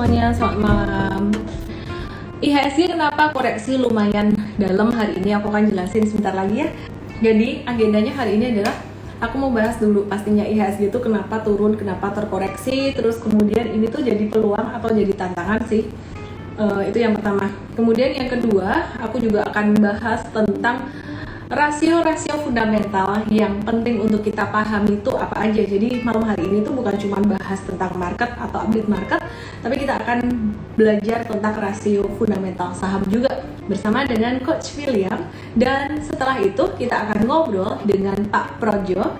semuanya, selamat malam. IHSG kenapa koreksi lumayan dalam hari ini? Aku akan jelasin sebentar lagi ya. Jadi agendanya hari ini adalah aku mau bahas dulu pastinya IHSG itu kenapa turun, kenapa terkoreksi, terus kemudian ini tuh jadi peluang atau jadi tantangan sih. Uh, itu yang pertama. Kemudian yang kedua, aku juga akan bahas tentang rasio-rasio fundamental yang penting untuk kita pahami itu apa aja. Jadi malam hari ini tuh bukan cuma bahas tentang market atau update market, tapi kita akan belajar tentang rasio fundamental saham juga bersama dengan Coach William dan setelah itu kita akan ngobrol dengan Pak Projo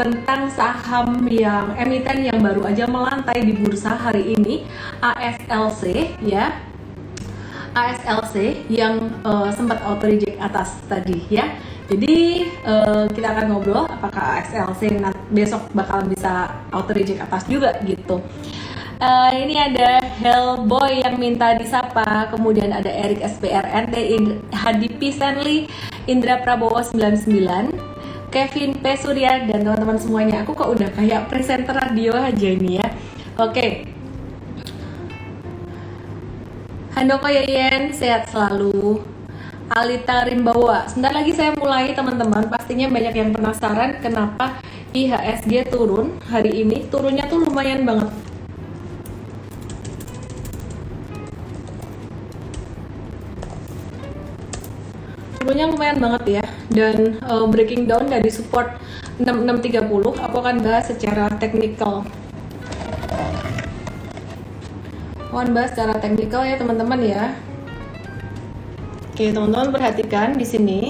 tentang saham yang emiten yang baru aja melantai di bursa hari ini ASLC ya ASLC yang uh, sempat auto reject atas tadi ya. Jadi uh, kita akan ngobrol apakah ASLC besok bakal bisa auto reject atas juga gitu. Uh, ini ada Hellboy yang minta disapa, kemudian ada Eric SPRNT, Hadi P. Stanley, Indra Prabowo 99, Kevin P. Surya, dan teman-teman semuanya. Aku kok udah kayak presenter radio aja ini ya. Oke, okay. Handoko Yayen, sehat selalu. Alita Rimbawa. Sebentar lagi saya mulai teman-teman. Pastinya banyak yang penasaran kenapa IHSG turun hari ini. Turunnya tuh lumayan banget. Turunnya lumayan banget ya. Dan uh, breaking down dari support 6630 aku akan bahas secara teknikal mohon bahas secara teknikal ya teman-teman ya. Oke teman-teman perhatikan di sini.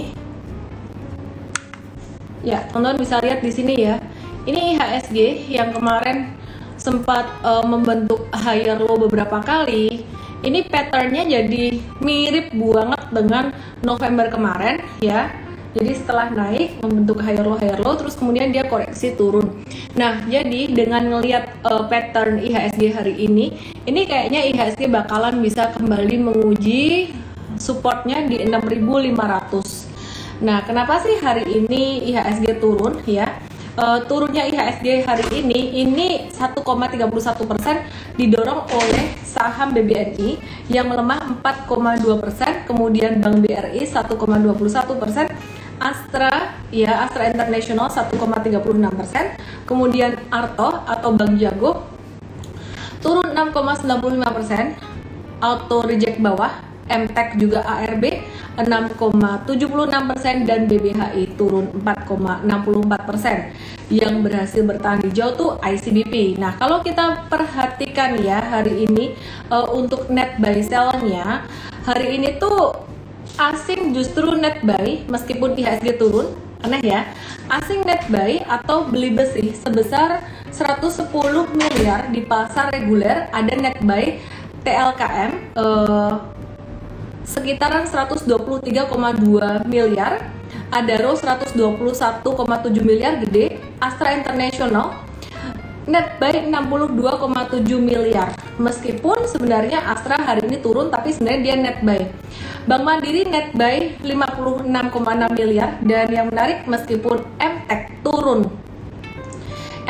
Ya teman-teman bisa lihat di sini ya. Ini IHSG yang kemarin sempat uh, membentuk higher low beberapa kali. Ini patternnya jadi mirip banget dengan November kemarin ya jadi setelah naik membentuk higher low higher low terus kemudian dia koreksi turun. Nah, jadi dengan ngelihat uh, pattern IHSG hari ini, ini kayaknya IHSG bakalan bisa kembali menguji supportnya di 6500. Nah, kenapa sih hari ini IHSG turun ya? Uh, turunnya IHSG hari ini ini 1,31% didorong oleh saham BBRI yang melemah 4,2%, kemudian Bank BRI 1,21%, Astra ya Astra International 1,36 persen. Kemudian Arto atau Bank Jago turun 6,95 persen. Auto Reject bawah MTEK juga ARB 6,76 persen. Dan BBHI turun 4,64 persen. Yang berhasil bertahan hijau tuh ICBP. Nah kalau kita perhatikan ya hari ini uh, untuk net buy sell-nya hari ini tuh asing justru net buy meskipun IHSG turun. Aneh ya. Asing net buy atau beli besi sebesar 110 miliar di pasar reguler ada net buy TLKM eh, sekitaran 123,2 miliar. Adaro 121,7 miliar gede Astra International net buy 62,7 miliar. Meskipun sebenarnya Astra hari ini turun tapi sebenarnya dia net buy. Bank Mandiri net buy 56,6 miliar dan yang menarik meskipun MTEK turun.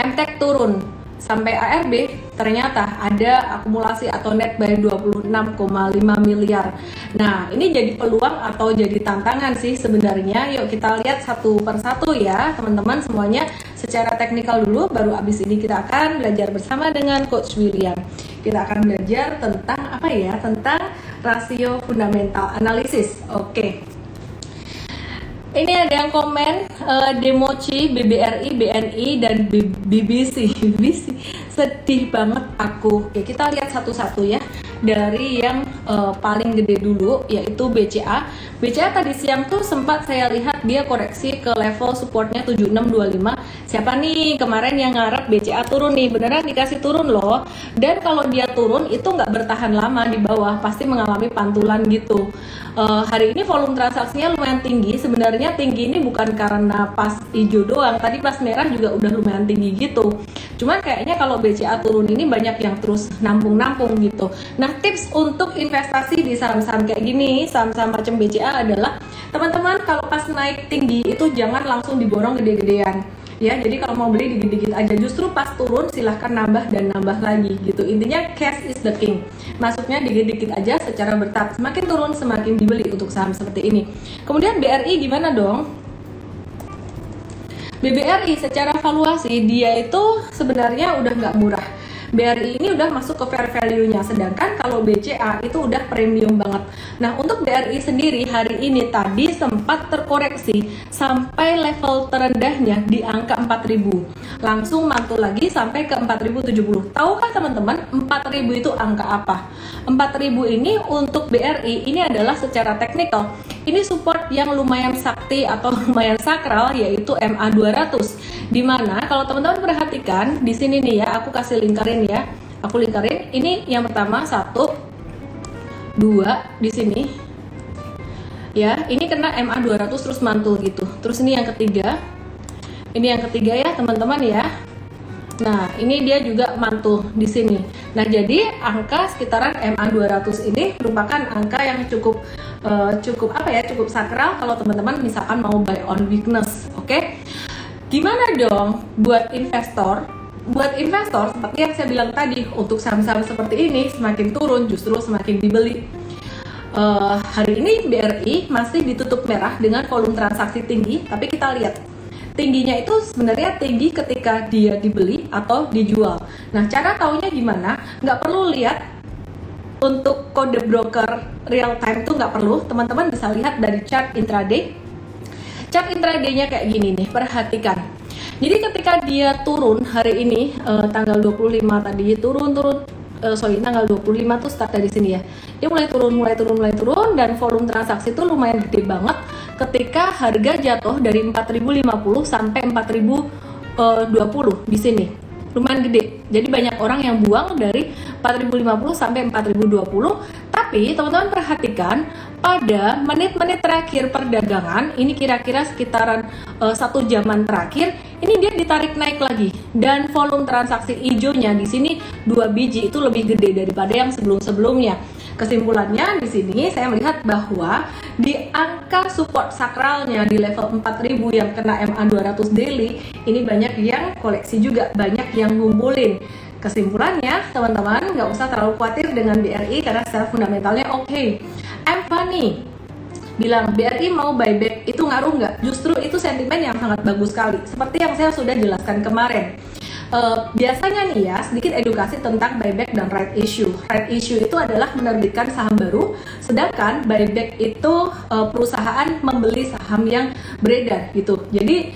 MTEK turun sampai ARB ternyata ada akumulasi atau net buy 26,5 miliar. Nah, ini jadi peluang atau jadi tantangan sih sebenarnya. Yuk kita lihat satu persatu ya, teman-teman semuanya secara teknikal dulu baru abis ini kita akan belajar bersama dengan coach William. Kita akan belajar tentang apa ya? Tentang rasio fundamental analisis. Oke. Okay. Ini ada yang komen uh, Democi, BBRI, BNI dan BBC. BBC sedih banget aku. Oke, kita lihat satu-satu ya. Dari yang uh, paling gede dulu yaitu BCA. BCA tadi siang tuh sempat saya lihat dia koreksi ke level supportnya 7625. Siapa nih kemarin yang ngarep BCA turun nih? Beneran dikasih turun loh. Dan kalau dia turun itu nggak bertahan lama di bawah, pasti mengalami pantulan gitu uh, hari ini volume transaksinya lumayan tinggi. Sebenarnya tinggi ini bukan karena pas hijau doang, tadi pas merah juga udah lumayan tinggi gitu. Cuman kayaknya kalau BCA turun ini banyak yang terus nampung-nampung gitu. Nah, tips untuk investasi di saham-saham kayak gini, saham-saham macam BCA adalah teman-teman kalau pas naik tinggi itu jangan langsung diborong gede-gedean. Ya jadi kalau mau beli dikit-dikit aja. Justru pas turun silahkan nambah dan nambah lagi gitu. Intinya cash is the king. Masuknya dikit-dikit aja secara bertahap. Semakin turun semakin dibeli untuk saham seperti ini. Kemudian BRI gimana dong? BBRI secara valuasi dia itu sebenarnya udah nggak murah BRI ini udah masuk ke fair value-nya. Sedangkan kalau BCA itu udah premium banget. Nah untuk BRI sendiri hari ini tadi sempat terkoreksi sampai level terendahnya di angka 4000 langsung mantul lagi sampai ke 4070 tahukah teman-teman 4000 itu angka apa? 4000 ini untuk BRI ini adalah secara teknikal ini support yang lumayan sakti atau lumayan sakral yaitu MA 200 di mana kalau teman-teman perhatikan di sini nih ya aku kasih lingkarin ya. Aku lingkarin. Ini yang pertama satu dua di sini. Ya ini kena MA 200 terus mantul gitu. Terus ini yang ketiga. Ini yang ketiga ya teman-teman ya Nah, ini dia juga mantul di sini. Nah, jadi angka sekitaran MA 200 ini merupakan angka yang cukup uh, cukup apa ya? Cukup sakral kalau teman-teman misalkan mau buy on weakness, oke? Okay? Gimana dong buat investor buat investor seperti yang saya bilang tadi untuk saham-saham seperti ini semakin turun justru semakin dibeli uh, hari ini BRI masih ditutup merah dengan volume transaksi tinggi tapi kita lihat tingginya itu sebenarnya tinggi ketika dia dibeli atau dijual. Nah cara taunya gimana? Nggak perlu lihat untuk kode broker real time itu nggak perlu. Teman-teman bisa lihat dari chart intraday. Chart intraday-nya kayak gini nih perhatikan. Jadi ketika dia turun hari ini uh, tanggal 25 tadi turun turun uh, sorry tanggal 25 tuh start dari sini ya. Dia mulai turun mulai turun mulai turun dan volume transaksi itu lumayan gede banget ketika harga jatuh dari 4050 sampai 4020 eh, di sini lumayan gede. Jadi banyak orang yang buang dari 4050 sampai 4020. Tapi teman-teman perhatikan pada menit-menit terakhir perdagangan, ini kira-kira sekitaran uh, satu jaman terakhir, ini dia ditarik naik lagi dan volume transaksi hijaunya di sini dua biji itu lebih gede daripada yang sebelum-sebelumnya. Kesimpulannya di sini saya melihat bahwa di angka support sakralnya di level 4000 yang kena MA 200 daily ini banyak yang koleksi juga, banyak yang ngumpulin. Kesimpulannya, teman-teman nggak usah terlalu khawatir dengan BRI karena secara fundamentalnya oke. Okay. I'm funny bilang BRI mau buyback itu ngaruh nggak? Justru itu sentimen yang sangat bagus sekali. Seperti yang saya sudah jelaskan kemarin uh, biasanya nih ya sedikit edukasi tentang buyback dan right issue. Right issue itu adalah menerbitkan saham baru, sedangkan buyback itu uh, perusahaan membeli saham yang beredar gitu. Jadi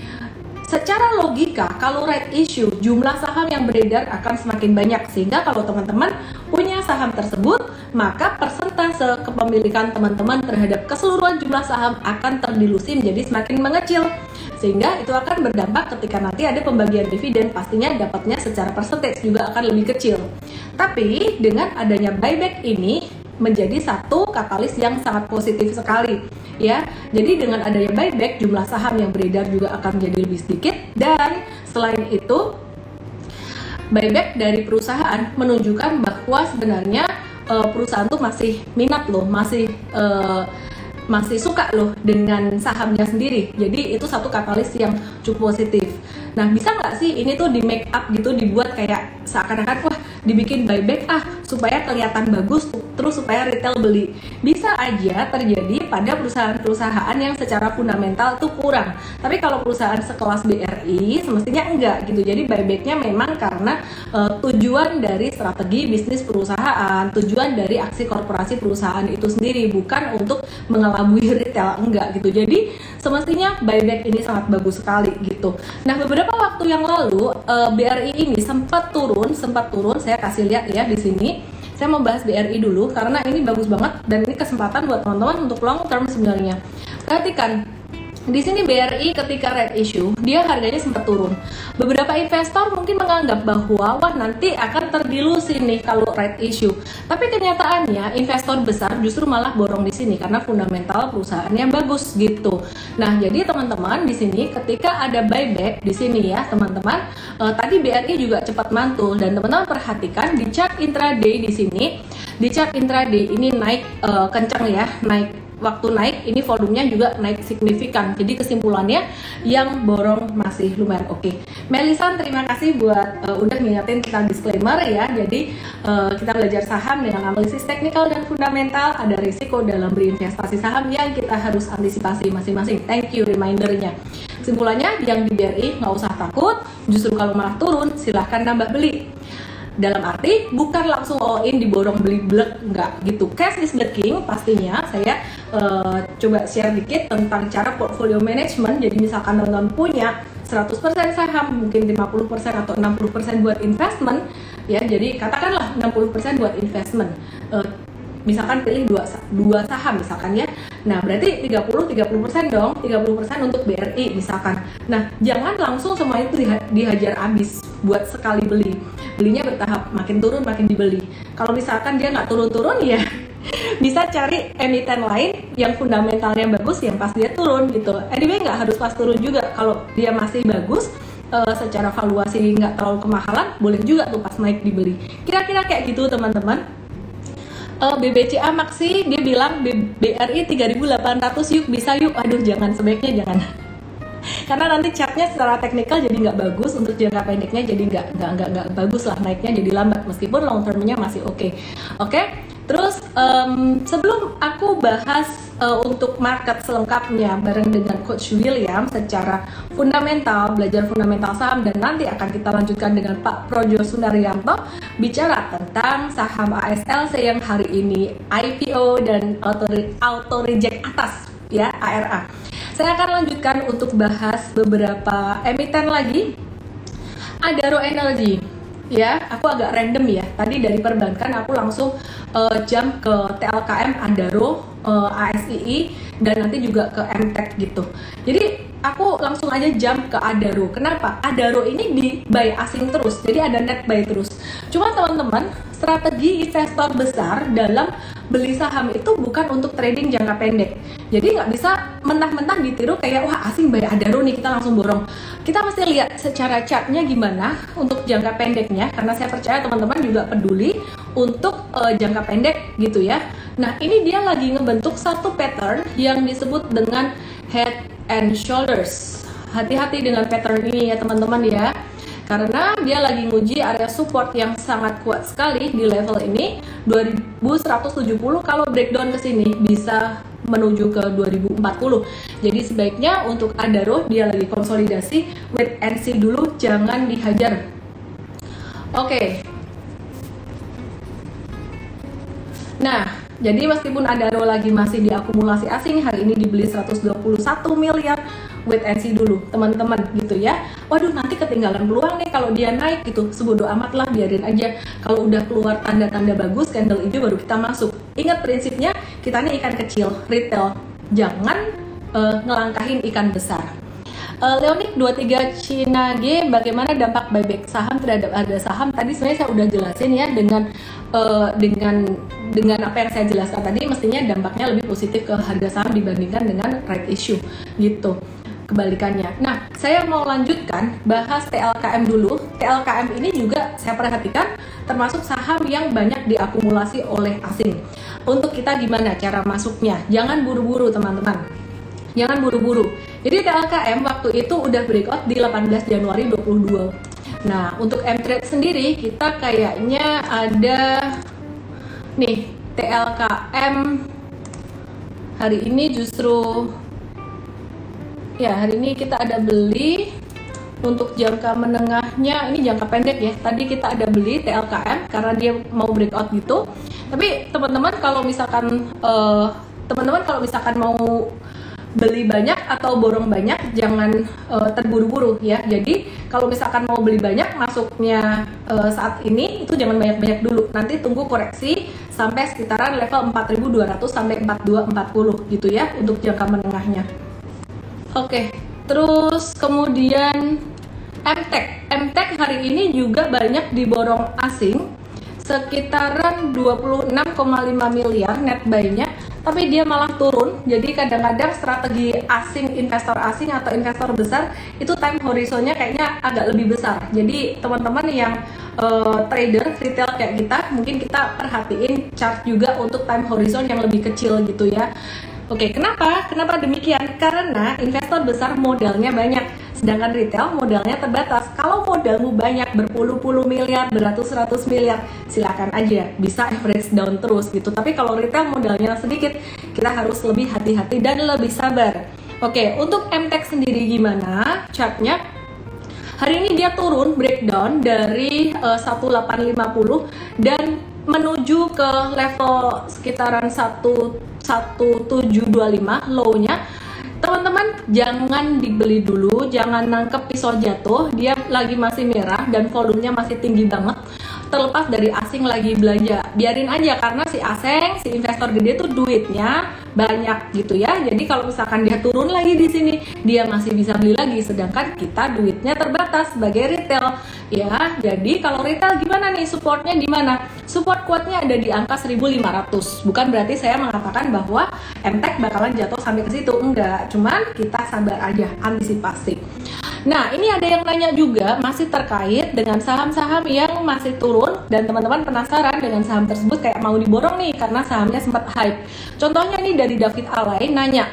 secara logika kalau right issue jumlah saham yang beredar akan semakin banyak sehingga kalau teman-teman punya saham tersebut maka persentase kepemilikan teman-teman terhadap keseluruhan jumlah saham akan terdilusi menjadi semakin mengecil sehingga itu akan berdampak ketika nanti ada pembagian dividen pastinya dapatnya secara percentage juga akan lebih kecil. Tapi dengan adanya buyback ini menjadi satu katalis yang sangat positif sekali ya jadi dengan adanya buyback jumlah saham yang beredar juga akan menjadi lebih sedikit dan selain itu buyback dari perusahaan menunjukkan bahwa sebenarnya uh, perusahaan tuh masih minat loh masih uh, masih suka loh dengan sahamnya sendiri. Jadi itu satu katalis yang cukup positif. Nah bisa nggak sih ini tuh di make up gitu dibuat kayak seakan-akan wah dibikin buyback ah supaya kelihatan bagus terus supaya retail beli. Bisa aja terjadi pada perusahaan-perusahaan yang secara fundamental tuh kurang. Tapi kalau perusahaan sekelas BRI semestinya enggak gitu. Jadi buybacknya memang karena uh, tujuan dari strategi bisnis perusahaan tujuan dari aksi korporasi perusahaan itu sendiri bukan untuk mengelabui retail enggak gitu. Jadi semestinya buyback ini sangat bagus sekali gitu nah beberapa waktu yang lalu uh, eh, BRI ini sempat turun sempat turun. Saya kasih lihat ya di sini. Saya mau bahas BRI dulu karena ini bagus banget dan ini kesempatan buat teman-teman untuk long term sebenarnya. Perhatikan di sini BRI ketika red issue, dia harganya sempat turun. Beberapa investor mungkin menganggap bahwa wah nanti akan terdilusi nih kalau red issue. Tapi kenyataannya investor besar justru malah borong di sini karena fundamental perusahaannya bagus gitu. Nah, jadi teman-teman di sini ketika ada buyback di sini ya, teman-teman, eh, tadi BRI juga cepat mantul dan teman-teman perhatikan di chart intraday di sini, di chart intraday ini naik eh, kencang ya, naik waktu naik ini volumenya juga naik signifikan. Jadi kesimpulannya yang borong masih lumayan oke. Okay. Melisan terima kasih buat uh, udah ngingetin kita disclaimer ya. Jadi uh, kita belajar saham dengan analisis teknikal dan fundamental. Ada risiko dalam berinvestasi saham yang kita harus antisipasi masing-masing. Thank you remindernya. Kesimpulannya yang di BRI nggak usah takut. Justru kalau malah turun silahkan nambah beli dalam arti bukan langsung all in diborong beli blek nggak gitu. Cash is the king pastinya. Saya uh, coba share dikit tentang cara portfolio management. Jadi misalkan teman-teman punya 100% saham mungkin 50% atau 60% buat investment ya. Jadi katakanlah 60% buat investment. Uh, misalkan pilih dua, dua saham misalkan ya. Nah berarti 30 30% dong 30% untuk BRI misalkan. Nah jangan langsung semua itu dihajar habis buat sekali beli. Belinya bertahap makin turun makin dibeli. Kalau misalkan dia nggak turun-turun ya bisa cari emiten lain yang fundamentalnya bagus yang pas dia turun gitu. Anyway nggak harus pas turun juga. Kalau dia masih bagus uh, secara valuasi nggak terlalu kemahalan boleh juga tuh pas naik dibeli. Kira-kira kayak gitu teman-teman uh, eh, BBCA Maxi dia bilang BRI 3800 yuk bisa yuk aduh jangan sebaiknya jangan karena nanti chartnya secara teknikal jadi nggak bagus untuk jangka pendeknya jadi nggak nggak nggak nggak bagus lah naiknya jadi lambat meskipun long termnya masih oke okay. oke okay? Terus um, sebelum aku bahas uh, untuk market selengkapnya bareng dengan Coach William secara fundamental belajar fundamental saham dan nanti akan kita lanjutkan dengan Pak Projo Sundaryanto bicara tentang saham ASL yang hari ini IPO dan auto, auto reject atas ya ARA saya akan lanjutkan untuk bahas beberapa emiten lagi. Adaro Energy, ya aku agak random ya. Tadi dari perbankan aku langsung uh, jump ke TLKM Adaro, uh, eh, ASII dan nanti juga ke MTEK gitu. Jadi aku langsung aja jump ke Adaro. Kenapa? Adaro ini di buy asing terus, jadi ada net buy terus. Cuma teman-teman, strategi investor besar dalam beli saham itu bukan untuk trading jangka pendek. Jadi nggak bisa mentah-mentah ditiru kayak wah asing bayar adaro nih kita langsung borong. Kita mesti lihat secara chartnya gimana untuk jangka pendeknya karena saya percaya teman-teman juga peduli untuk uh, jangka pendek gitu ya. Nah ini dia lagi ngebentuk satu pattern yang disebut dengan head and shoulders. Hati-hati dengan pattern ini ya teman-teman ya karena dia lagi nguji area support yang sangat kuat sekali di level ini 2170 kalau breakdown ke sini bisa menuju ke 2040 jadi sebaiknya untuk Adaro dia lagi konsolidasi wait and see dulu jangan dihajar oke okay. nah jadi meskipun Adaro lagi masih diakumulasi asing hari ini dibeli 121 miliar wait and see dulu teman-teman gitu ya. Waduh nanti ketinggalan peluang nih kalau dia naik gitu. Sebodoh amat lah biarin aja. Kalau udah keluar tanda-tanda bagus candle hijau baru kita masuk. Ingat prinsipnya kita ini ikan kecil retail. Jangan uh, ngelangkahin ikan besar. Uh, Leonik 23 Cina G bagaimana dampak buyback saham terhadap harga saham? Tadi sebenarnya saya udah jelasin ya dengan uh, dengan dengan apa yang saya jelaskan tadi mestinya dampaknya lebih positif ke harga saham dibandingkan dengan right issue gitu kebalikannya. Nah, saya mau lanjutkan bahas TLKM dulu. TLKM ini juga saya perhatikan termasuk saham yang banyak diakumulasi oleh asing. Untuk kita gimana cara masuknya? Jangan buru-buru, teman-teman. Jangan buru-buru. Jadi TLKM waktu itu udah breakout di 18 Januari 22. Nah, untuk M-Trade sendiri kita kayaknya ada nih TLKM hari ini justru Ya, hari ini kita ada beli untuk jangka menengahnya ini jangka pendek ya. Tadi kita ada beli TLKM karena dia mau breakout gitu. Tapi teman-teman kalau misalkan uh, teman-teman kalau misalkan mau beli banyak atau borong banyak jangan uh, terburu-buru ya. Jadi kalau misalkan mau beli banyak masuknya uh, saat ini itu jangan banyak-banyak dulu. Nanti tunggu koreksi sampai sekitaran level 4200 sampai 4240 gitu ya untuk jangka menengahnya. Oke, terus kemudian MTech. MTech hari ini juga banyak diborong asing, sekitaran 26,5 miliar net buy-nya, tapi dia malah turun. Jadi kadang-kadang strategi asing, investor asing atau investor besar itu time horizonnya kayaknya agak lebih besar. Jadi teman-teman yang uh, trader retail kayak kita, mungkin kita perhatiin chart juga untuk time horizon yang lebih kecil gitu ya Oke, kenapa? Kenapa demikian? Karena investor besar modalnya banyak, sedangkan retail modalnya terbatas. Kalau modalmu banyak berpuluh-puluh miliar, beratus-ratus miliar, silakan aja bisa average down terus gitu. Tapi kalau retail modalnya sedikit, kita harus lebih hati-hati dan lebih sabar. Oke, untuk MTEK sendiri gimana chartnya? Hari ini dia turun breakdown dari uh, 1850 dan menuju ke level sekitaran 1 1725 low-nya teman-teman jangan dibeli dulu jangan nangkep pisau jatuh. Dia lagi masih merah dan volumenya masih tinggi banget. Terlepas dari asing lagi belanja. Biarin aja karena si asing si investor gede tuh duitnya banyak gitu ya. Jadi kalau misalkan dia turun lagi di sini dia masih bisa beli lagi. Sedangkan kita duitnya terbatas sebagai retail ya jadi kalau retail gimana nih? Supportnya di mana? Support kuatnya ada di angka 1500 bukan berarti saya mengatakan bahwa MTEK bakalan jatuh sampai ke situ. Enggak. Cuman kita sabar aja antisipasi. Nah, ini ada yang nanya juga masih terkait dengan saham-saham yang masih turun dan teman-teman penasaran dengan saham tersebut kayak mau diborong nih karena sahamnya sempat hype. Contohnya nih dari David Alay nanya,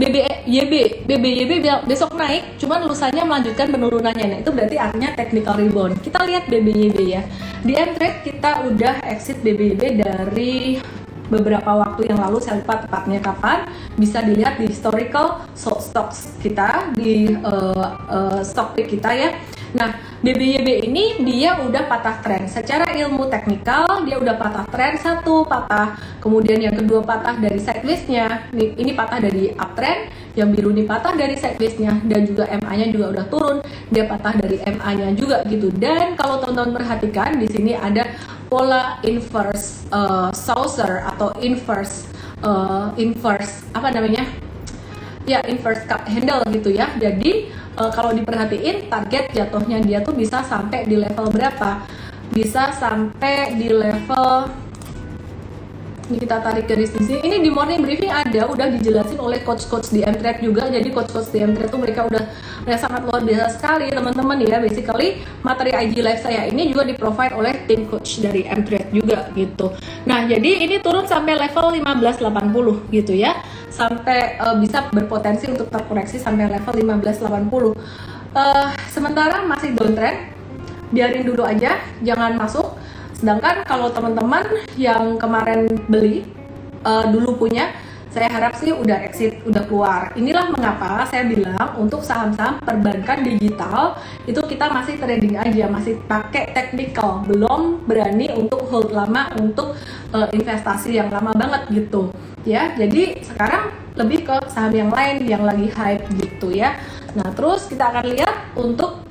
BBYB, BBYB besok naik, cuman lusanya melanjutkan penurunannya. Nah, itu berarti artinya technical rebound. Kita lihat BBYB ya. Di Trade kita udah exit BBYB dari beberapa waktu yang lalu saya lupa tepatnya kapan bisa dilihat di historical stocks kita di uh, uh, stock pick kita ya Nah, BBYB ini dia udah patah tren. Secara ilmu teknikal dia udah patah tren satu patah, kemudian yang kedua patah dari sideways-nya. Ini, ini patah dari uptrend, yang biru ini patah dari sideways-nya dan juga MA-nya juga udah turun, dia patah dari MA-nya juga gitu. Dan kalau teman-teman perhatikan di sini ada pola inverse uh, saucer atau inverse uh, inverse apa namanya ya inverse cup handle gitu ya jadi uh, kalau diperhatiin target jatuhnya dia tuh bisa sampai di level berapa? Bisa sampai di level kita tarik garis di. Ini di morning briefing ada, udah dijelasin oleh coach-coach di M-Trade juga. Jadi coach-coach di M-Trade tuh mereka udah, udah sangat luar biasa sekali teman-teman ya. Basically materi IG live saya ini juga di provide oleh tim coach dari M-Trade juga gitu. Nah jadi ini turun sampai level 1580 gitu ya, sampai uh, bisa berpotensi untuk terkoreksi sampai level 1580. Uh, eh, sementara masih downtrend, biarin dulu aja, jangan masuk Sedangkan kalau teman-teman yang kemarin beli uh, dulu punya, saya harap sih udah exit, udah keluar. Inilah mengapa saya bilang untuk saham-saham perbankan digital itu kita masih trading aja, masih pakai technical, belum berani untuk hold lama untuk uh, investasi yang lama banget gitu. Ya, jadi sekarang lebih ke saham yang lain yang lagi hype gitu ya. Nah, terus kita akan lihat untuk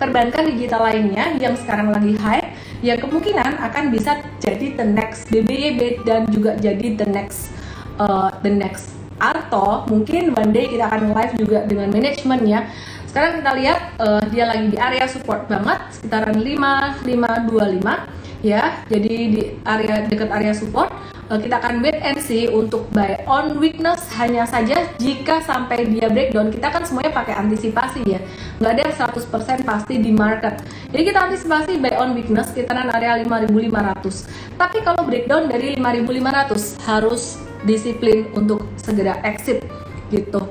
perbankan digital lainnya yang sekarang lagi hype ya kemungkinan akan bisa jadi the next BBYB dan juga jadi the next uh, the next atau mungkin one day kita akan live juga dengan manajemen ya. Sekarang kita lihat uh, dia lagi di area support banget sekitaran 5525 ya jadi di area dekat area support Eh, kita akan wait and see untuk buy on weakness hanya saja jika sampai dia breakdown. Kita kan semuanya pakai antisipasi ya. Nggak ada 100% pasti di market. Jadi kita antisipasi buy on weakness sekitaran area 5500 tapi kalau breakdown dari 5500 harus disiplin untuk segera exit gitu.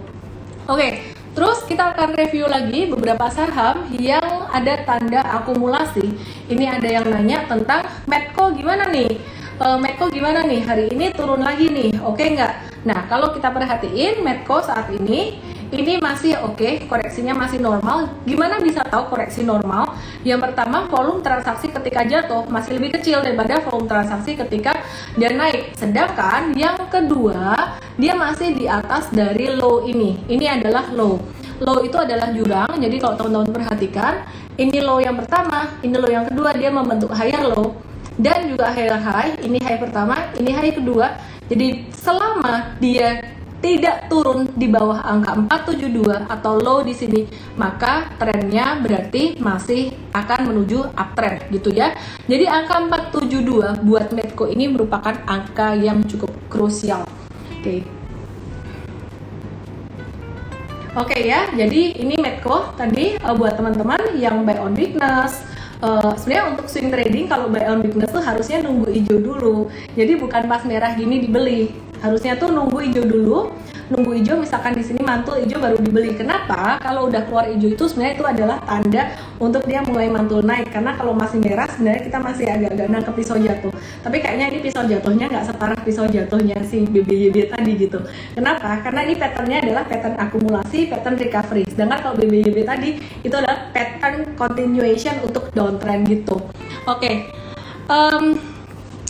Oke okay. Terus kita akan review lagi beberapa saham yang ada tanda akumulasi. Ini ada yang nanya tentang Medco gimana nih? uh, Medco gimana nih hari ini turun lagi nih oke nggak nah kalau kita perhatiin Medco saat ini ini masih oke okay, koreksinya masih normal. Gimana bisa tahu koreksi normal? Yang pertama volume transaksi ketika jatuh masih lebih kecil daripada volume transaksi ketika dia naik. Sedangkan yang kedua dia masih di atas dari low ini. Ini adalah low. Low itu adalah jurang jadi kalau teman-teman perhatikan ini low yang pertama ini low yang kedua dia membentuk higher low. Dan juga higher high ini high pertama ini high kedua. Jadi selama dia tidak turun di bawah angka 472 atau low di sini, maka trennya berarti masih akan menuju uptrend gitu ya. Jadi angka 472 buat Medco ini merupakan angka yang cukup krusial. Oke. Okay. Oke okay ya, jadi ini Medco tadi uh, buat teman-teman yang buy on weakness, uh, sebenarnya untuk swing trading kalau buy on weakness tuh harusnya nunggu hijau dulu. Jadi bukan pas merah gini dibeli. Harusnya tuh nunggu hijau dulu, nunggu hijau misalkan di sini mantul hijau baru dibeli. Kenapa? Kalau udah keluar hijau itu sebenarnya itu adalah tanda untuk dia mulai mantul naik. Karena kalau masih merah sebenarnya kita masih agak-agak nangkep pisau jatuh. Tapi kayaknya ini pisau jatuhnya nggak separah pisau jatuhnya si BBYB tadi gitu. Kenapa? Karena ini patternnya adalah pattern akumulasi, pattern recovery. Sedangkan kalau BBYB tadi itu adalah pattern continuation untuk downtrend gitu. Oke. Okay. Um,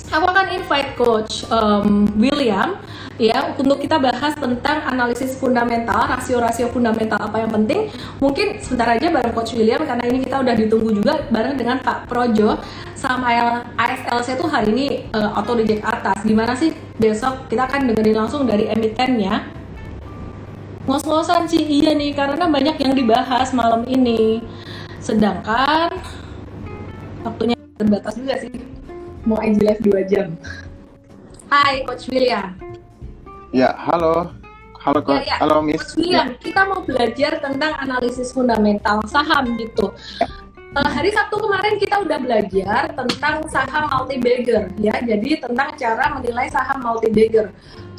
aku akan invite coach um, William ya untuk kita bahas tentang analisis fundamental, rasio-rasio fundamental apa yang penting. Mungkin sebentar aja bareng coach William karena ini kita udah ditunggu juga bareng dengan Pak Projo sama ASLC tuh hari ini uh, auto reject atas. Gimana sih besok kita akan dengerin langsung dari emitennya. Ngos-ngosan sih iya nih karena banyak yang dibahas malam ini. Sedangkan waktunya terbatas juga sih mau IG live 2 jam. Hai Coach William. Ya, halo. Halo, Coach. Ya, ya. Halo, Miss. Coach William, ya. kita mau belajar tentang analisis fundamental saham gitu. Ya. Uh, hari Sabtu kemarin kita udah belajar tentang saham multi bagger ya. Jadi tentang cara menilai saham multi bagger.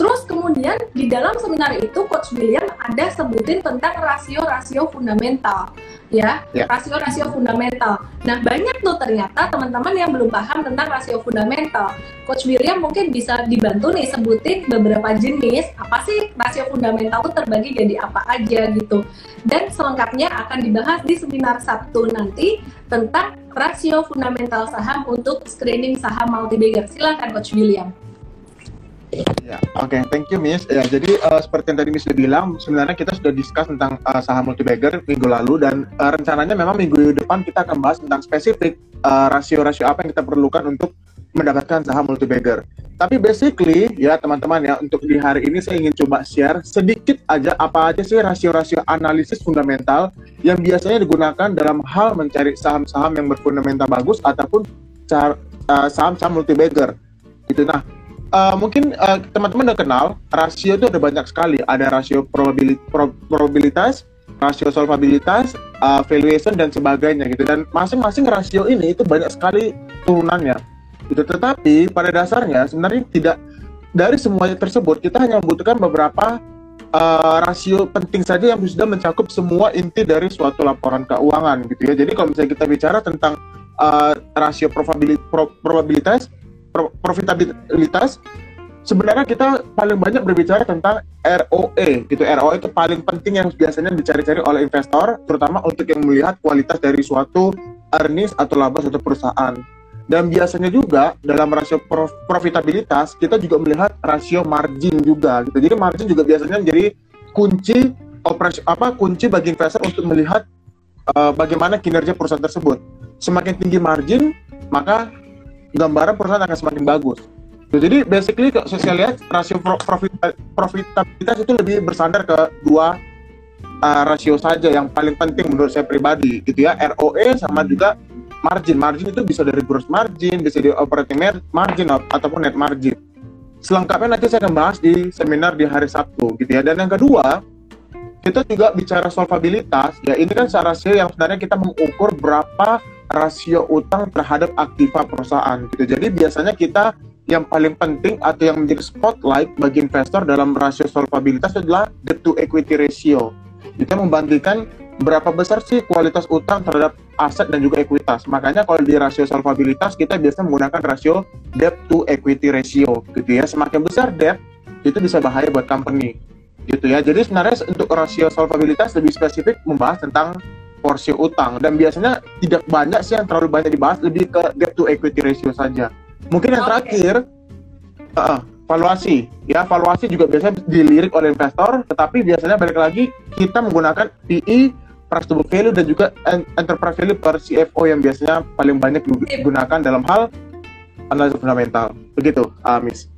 Terus kemudian di dalam seminar itu Coach William ada sebutin tentang rasio-rasio fundamental ya, ya. rasio-rasio fundamental. Nah, banyak tuh ternyata teman-teman yang belum paham tentang rasio fundamental. Coach William mungkin bisa dibantu nih sebutin beberapa jenis apa sih rasio fundamental itu terbagi jadi apa aja gitu. Dan selengkapnya akan dibahas di seminar Sabtu nanti tentang rasio fundamental saham untuk screening saham multi-bagger. Silakan Coach William. Ya, oke, okay, thank you Miss. Ya, jadi uh, seperti yang tadi Miss sudah bilang, sebenarnya kita sudah discuss tentang uh, saham multibagger minggu lalu dan uh, rencananya memang minggu depan kita akan bahas tentang spesifik rasio-rasio uh, apa yang kita perlukan untuk mendapatkan saham multibagger. Tapi basically ya teman-teman ya untuk di hari ini saya ingin coba share sedikit aja apa aja sih rasio-rasio analisis fundamental yang biasanya digunakan dalam hal mencari saham-saham yang berfundamental bagus ataupun saham-saham multibagger. Gitu nah uh, mungkin uh, teman-teman udah kenal rasio itu ada banyak sekali. Ada rasio probabilitas, probabilitas rasio solvabilitas, uh, valuation dan sebagainya gitu. Dan masing-masing rasio ini itu banyak sekali turunannya. Itu tetapi pada dasarnya sebenarnya tidak dari semuanya tersebut kita hanya membutuhkan beberapa uh, rasio penting saja yang sudah mencakup semua inti dari suatu laporan keuangan gitu ya. Jadi kalau misalnya kita bicara tentang uh, rasio probabilitas profitabilitas sebenarnya kita paling banyak berbicara tentang ROE gitu. ROE itu paling penting yang biasanya dicari-cari oleh investor terutama untuk yang melihat kualitas dari suatu earnings atau laba suatu perusahaan. Dan biasanya juga dalam rasio prof profitabilitas kita juga melihat rasio margin juga gitu. Jadi margin juga biasanya menjadi kunci operasi apa kunci bagi investor untuk melihat uh, bagaimana kinerja perusahaan tersebut. Semakin tinggi margin, maka gambaran perusahaan akan semakin bagus. Jadi basically kalau saya lihat rasio profit, profitabilitas itu lebih bersandar ke dua uh, rasio saja yang paling penting menurut saya pribadi gitu ya ROE sama juga margin. Margin itu bisa dari gross margin, bisa dari operating margin ataupun net margin. Selengkapnya nanti saya akan bahas di seminar di hari Sabtu gitu ya. Dan yang kedua, kita juga bicara solvabilitas ya ini kan rasio yang sebenarnya kita mengukur berapa rasio utang terhadap aktiva perusahaan gitu. Jadi biasanya kita yang paling penting atau yang menjadi spotlight bagi investor dalam rasio solvabilitas adalah debt to equity ratio. Kita membandingkan berapa besar sih kualitas utang terhadap aset dan juga ekuitas. Makanya kalau di rasio solvabilitas kita biasanya menggunakan rasio debt to equity ratio gitu ya. Semakin besar debt itu bisa bahaya buat company gitu ya. Jadi sebenarnya untuk rasio solvabilitas lebih spesifik membahas tentang porsi utang. Dan biasanya tidak banyak sih yang terlalu banyak dibahas lebih ke debt to equity ratio saja. Mungkin yang okay. terakhir uh, valuasi. Ya valuasi juga biasanya dilirik oleh investor tetapi biasanya balik lagi kita menggunakan PE price to book value dan juga enterprise value per CFO yang biasanya paling banyak digunakan dalam hal analisis fundamental. Begitu uh, Miss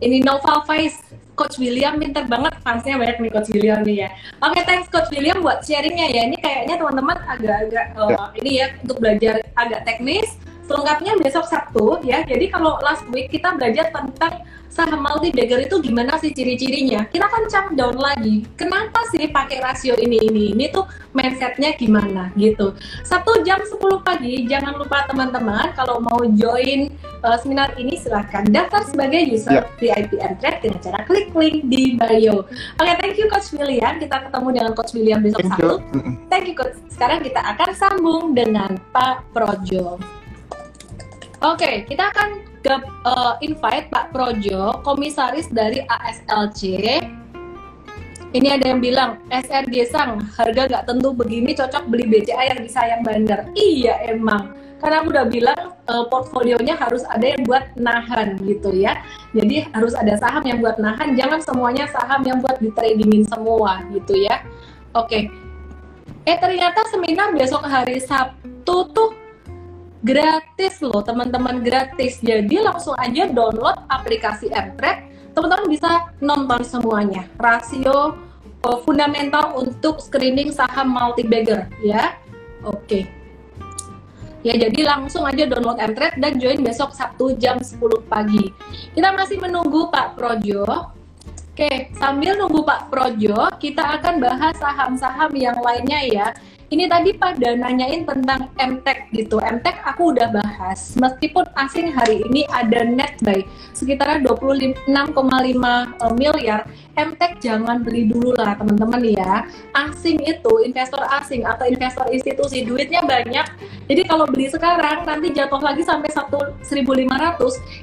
ini Noval Faiz Coach William pinter banget fansnya banyak nih Coach William nih ya. Oke, okay, thanks Coach William buat sharingnya ya. Ini kayaknya teman-teman agak-agak uh, ya. ini ya untuk belajar agak teknis. Selengkapnya besok Sabtu ya. Jadi kalau last week kita belajar tentang saham multi bagger itu gimana sih ciri-cirinya? Kita kan jump down lagi. Kenapa sih pakai rasio ini ini? Ini tuh mindsetnya gimana gitu. Sabtu jam 10 pagi jangan lupa teman-teman kalau mau join uh, seminar ini silahkan daftar sebagai user yeah. VIP Trade dengan cara klik link di bio. Oke, okay, thank you Coach William. Kita ketemu dengan Coach William besok thank satu. You. Thank you Coach. Sekarang kita akan sambung dengan Pak Projo. Oke, kita akan ke uh, invite Pak Projo, komisaris dari ASLC. Ini ada yang bilang, SRG Sang, harga nggak tentu begini cocok beli BCA yang di sayang bandar. Iya emang, karena aku udah bilang uh, portfolionya harus ada yang buat nahan gitu ya. Jadi harus ada saham yang buat nahan, jangan semuanya saham yang buat di tradingin semua gitu ya. Oke. Eh ternyata seminar besok hari Sabtu tuh gratis loh teman-teman gratis. Jadi langsung aja download aplikasi Mtrade teman-teman bisa nonton semuanya. Rasio uh, fundamental untuk screening saham multi bagger ya. Oke. Okay. ya jadi langsung aja download Mtrade dan join besok Sabtu jam 10 pagi. Kita masih menunggu Pak Projo. Oke, sambil nunggu Pak Projo, kita akan bahas saham-saham yang lainnya ya ini tadi pada nanyain tentang MTech gitu. MTech aku udah bahas. Meskipun asing hari ini ada net buy sekitar 26,5 eh, miliar, MTech jangan beli dulu lah teman-teman ya. Asing itu investor asing atau investor institusi duitnya banyak. Jadi kalau beli sekarang nanti jatuh lagi sampai 1.500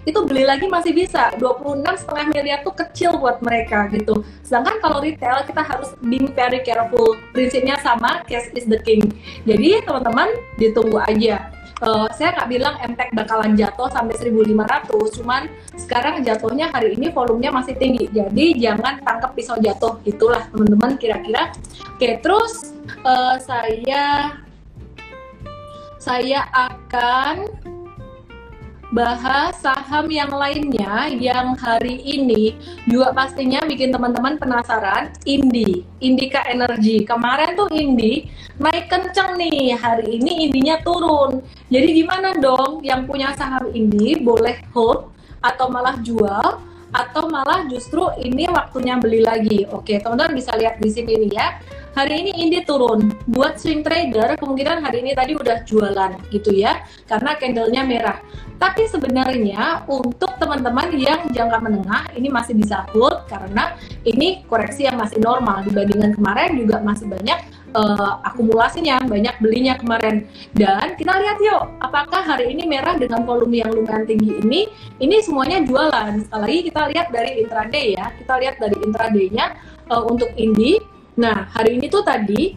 itu beli lagi masih bisa. 26,5 miliar tuh kecil buat mereka gitu. Sedangkan kalau retail kita harus being very careful. Prinsipnya sama, cash is the king. Jadi teman-teman ditunggu aja. Uh, saya nggak bilang MTech bakalan jatuh sampai 1.500, cuman sekarang jatuhnya hari ini volumenya masih tinggi. Jadi jangan tangkap pisau jatuh, itulah teman-teman kira-kira. Oke, terus uh, saya saya akan bahas saham yang lainnya yang hari ini juga pastinya bikin teman-teman penasaran Indi, Indika Energy. Kemarin tuh Indi naik kenceng nih hari ini Indinya turun. Jadi gimana dong yang punya saham Indi boleh hold atau malah jual atau malah justru ini waktunya beli lagi? Oke teman-teman bisa lihat di sini nih ya hari ini Indi turun. Buat swing trader, kemungkinan hari ini tadi udah jualan gitu ya, karena candlenya merah. Tapi sebenarnya untuk teman-teman yang jangka menengah ini masih bisa hold karena ini koreksi yang masih normal dibandingkan kemarin juga masih banyak uh, akumulasinya, banyak belinya kemarin. Dan kita lihat yuk, apakah hari ini merah dengan volume yang lumayan tinggi ini, ini semuanya jualan. Sekali lagi kita lihat dari intraday ya, kita lihat dari intradaynya uh, untuk Indi Nah, hari ini tuh tadi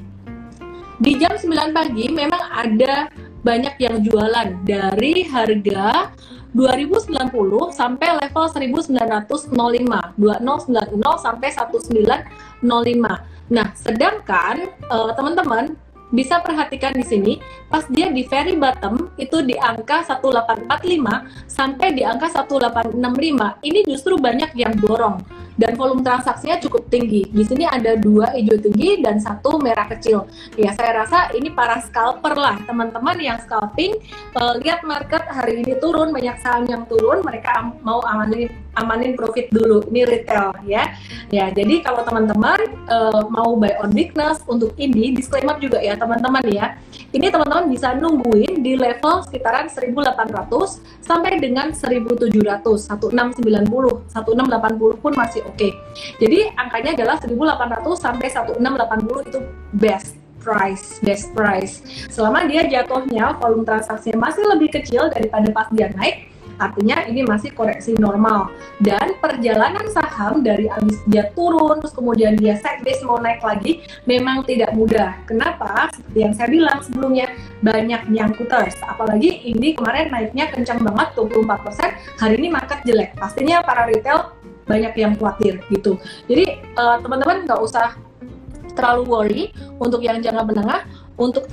di jam 9 pagi memang ada banyak yang jualan. Dari harga 2090 sampai level 1905 2090 sampai 1905 nah sedangkan uh, teman-teman bisa perhatikan di sini pas dia di very bottom itu di angka 1845 sampai di angka 1865 ini justru banyak yang borong dan volume transaksinya cukup tinggi. Di sini ada dua hijau tinggi dan satu merah kecil. Ya, saya rasa ini para scalper lah, teman-teman yang scalping uh, lihat market hari ini turun, banyak saham yang turun, mereka mau amanin amanin profit dulu. Ini retail ya. Ya, jadi kalau teman-teman uh, mau buy on weakness untuk ini disclaimer juga ya teman-teman ya. Ini teman-teman bisa nungguin di level sekitaran 1800 sampai dengan 1700, 1690, 1680 pun masih oke. Okay. Jadi angkanya adalah 1800 sampai 1680 itu best price, best price. Selama dia jatuhnya volume transaksinya masih lebih kecil daripada pas dia naik, artinya ini masih koreksi normal dan perjalanan saham dari abis dia turun terus kemudian dia base mau naik lagi memang tidak mudah kenapa seperti yang saya bilang sebelumnya banyak nyangkuters apalagi ini kemarin naiknya kencang banget 24% hari ini market jelek pastinya para retail banyak yang khawatir gitu jadi uh, teman-teman nggak usah terlalu worry untuk yang jangka menengah untuk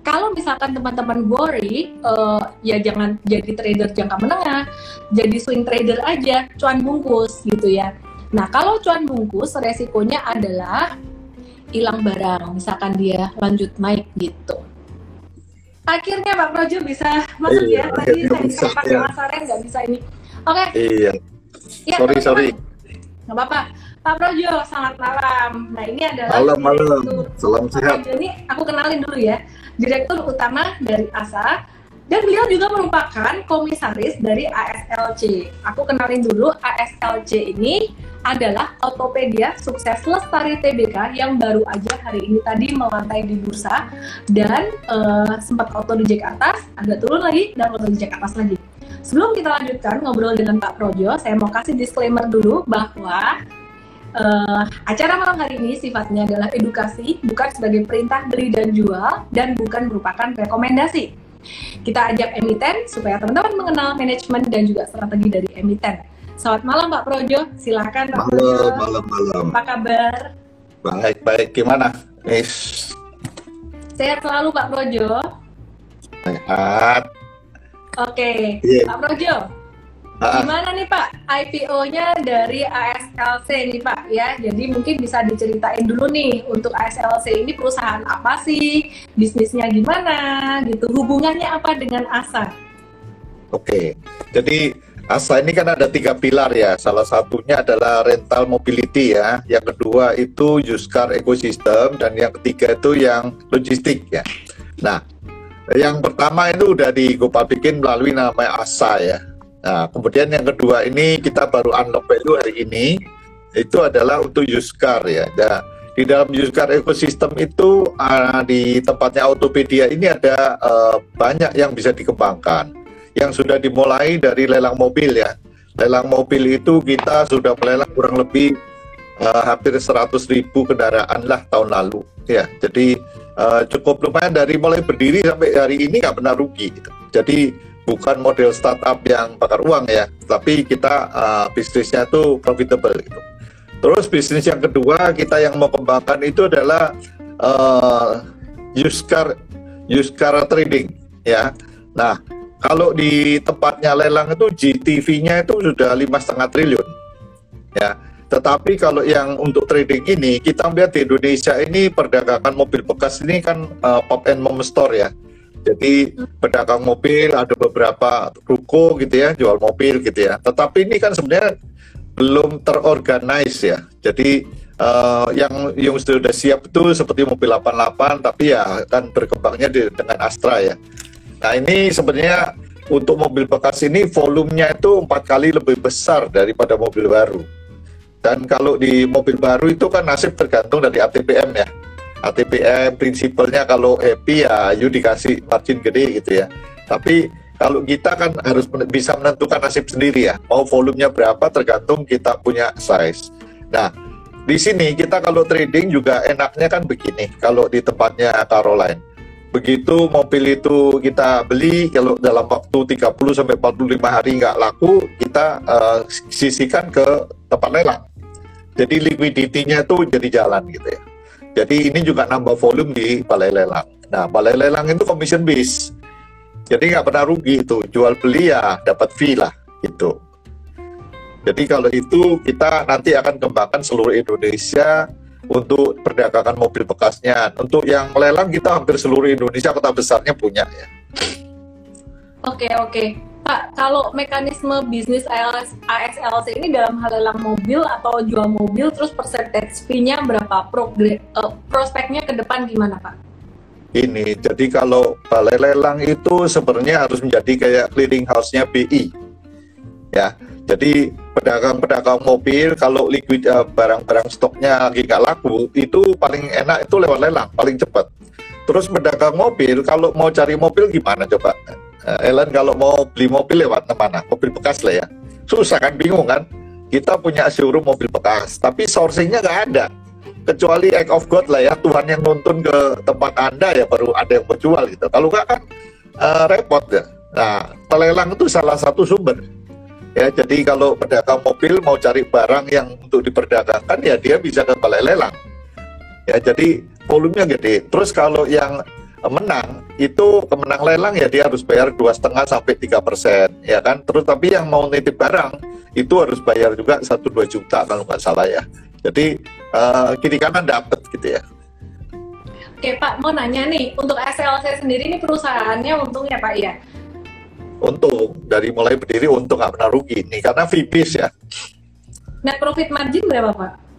kalau misalkan teman-teman worry, uh, ya jangan jadi trader jangka menengah, jadi swing trader aja, cuan bungkus gitu ya. Nah kalau cuan bungkus resikonya adalah hilang barang, misalkan dia lanjut naik gitu. Akhirnya Pak Projo bisa masuk iya, ya, tadi saya sempat ya. penasaran nggak bisa ini. Oke. Okay. Iya. Ya, sorry sorry. Nggak apa-apa. Pak Projo, selamat malam. Nah ini adalah malam malam. Salam sehat. Ini aku kenalin dulu ya Direktur Utama dari ASA Dan beliau juga merupakan komisaris dari ASLC. Aku kenalin dulu ASLC ini adalah Autopedia Sukses Lestari TBK yang baru aja hari ini tadi melantai di bursa dan uh, sempat auto di Jack atas, agak turun lagi dan auto di Jack atas lagi. Sebelum kita lanjutkan ngobrol dengan Pak Projo, saya mau kasih disclaimer dulu bahwa uh, acara malam hari ini sifatnya adalah edukasi, bukan sebagai perintah beli dan jual, dan bukan merupakan rekomendasi. Kita ajak emiten supaya teman-teman mengenal manajemen dan juga strategi dari emiten. Selamat malam Pak Projo, silakan Pak malam, Projo. Malam, malam. Apa kabar? Baik, baik. Gimana? Yes. Sehat selalu Pak Projo. Sehat. Oke, okay. Iya. yeah. Pak Projo. Ah. Gimana nih Pak IPO-nya dari ASLC nih Pak ya? Jadi mungkin bisa diceritain dulu nih untuk ASLC ini perusahaan apa sih? Bisnisnya gimana gitu? Hubungannya apa dengan ASA? Oke, jadi ASA ini kan ada tiga pilar ya. Salah satunya adalah rental mobility ya. Yang kedua itu used car ecosystem dan yang ketiga itu yang logistik ya. Nah, yang pertama itu udah di bikin melalui nama ASA ya. Nah, kemudian yang kedua ini kita baru unlock value hari ini itu adalah untuk car ya. Nah, di dalam car ekosistem itu uh, di tempatnya Autopedia ini ada uh, banyak yang bisa dikembangkan. Yang sudah dimulai dari lelang mobil ya. Lelang mobil itu kita sudah melelang kurang lebih uh, hampir 100 ribu kendaraan lah tahun lalu ya. Jadi uh, cukup lumayan dari mulai berdiri sampai hari ini nggak pernah rugi. Gitu. Jadi bukan model startup yang bakar uang ya, tapi kita uh, bisnisnya itu profitable gitu. Terus bisnis yang kedua kita yang mau kembangkan itu adalah uh, used car used car trading ya. Nah kalau di tempatnya lelang itu GTV-nya itu sudah lima setengah triliun ya. Tetapi kalau yang untuk trading ini kita melihat di Indonesia ini perdagangan mobil bekas ini kan uh, pop and mom store ya jadi pedagang mobil ada beberapa ruko gitu ya jual mobil gitu ya. Tetapi ini kan sebenarnya belum terorganize ya. Jadi uh, yang yang sudah siap itu seperti mobil 88 tapi ya kan berkembangnya di, dengan Astra ya. Nah ini sebenarnya untuk mobil bekas ini volumenya itu empat kali lebih besar daripada mobil baru. Dan kalau di mobil baru itu kan nasib tergantung dari ATPM ya. ATPM prinsipalnya kalau happy ya you dikasih margin gede gitu ya. Tapi kalau kita kan harus bisa menentukan nasib sendiri ya. Mau volumenya berapa tergantung kita punya size. Nah di sini kita kalau trading juga enaknya kan begini. Kalau di tempatnya Caroline. Begitu mobil itu kita beli kalau dalam waktu 30 sampai 45 hari nggak laku kita uh, sisihkan ke tempat lelang jadi liquidity-nya tuh jadi jalan gitu ya jadi ini juga nambah volume di balai lelang. Nah, balai lelang itu commission base. Jadi nggak pernah rugi itu. Jual beli ya dapat fee lah gitu. Jadi kalau itu kita nanti akan kembangkan seluruh Indonesia untuk perdagangan mobil bekasnya. Untuk yang lelang kita hampir seluruh Indonesia kota besarnya punya ya. Oke oke. Pak, kalau mekanisme bisnis ASLC ini dalam hal lelang mobil atau jual mobil, terus percentage fee-nya berapa? Progre, uh, prospeknya ke depan gimana, Pak? Ini, jadi kalau balai lelang itu sebenarnya harus menjadi kayak clearing house-nya BI. Ya, jadi pedagang-pedagang mobil kalau liquid uh, barang-barang stoknya lagi nggak laku, itu paling enak itu lewat lelang, paling cepat. Terus pedagang mobil kalau mau cari mobil gimana coba? Uh, Ellen kalau mau beli mobil lewat mana? Mobil bekas lah ya. Susah kan, bingung kan? Kita punya showroom mobil bekas, tapi sourcingnya nggak ada. Kecuali act of God lah ya, Tuhan yang nuntun ke tempat Anda ya baru ada yang berjual gitu. Kalau nggak kan uh, repot ya. Nah, pelelang itu salah satu sumber. Ya, jadi kalau pedagang mobil mau cari barang yang untuk diperdagangkan ya dia bisa ke balai lelang. Ya, jadi volumenya gede. Terus kalau yang menang itu kemenang lelang ya dia harus bayar dua setengah sampai tiga persen ya kan? Terus tapi yang mau nitip barang itu harus bayar juga satu dua juta kalau nggak salah ya. Jadi uh, kiri kanan dapat gitu ya. Oke Pak mau nanya nih untuk SLC sendiri ini perusahaannya untung ya Pak ya? Untung dari mulai berdiri untung nggak pernah rugi nih karena VPs ya. Net profit margin berapa Pak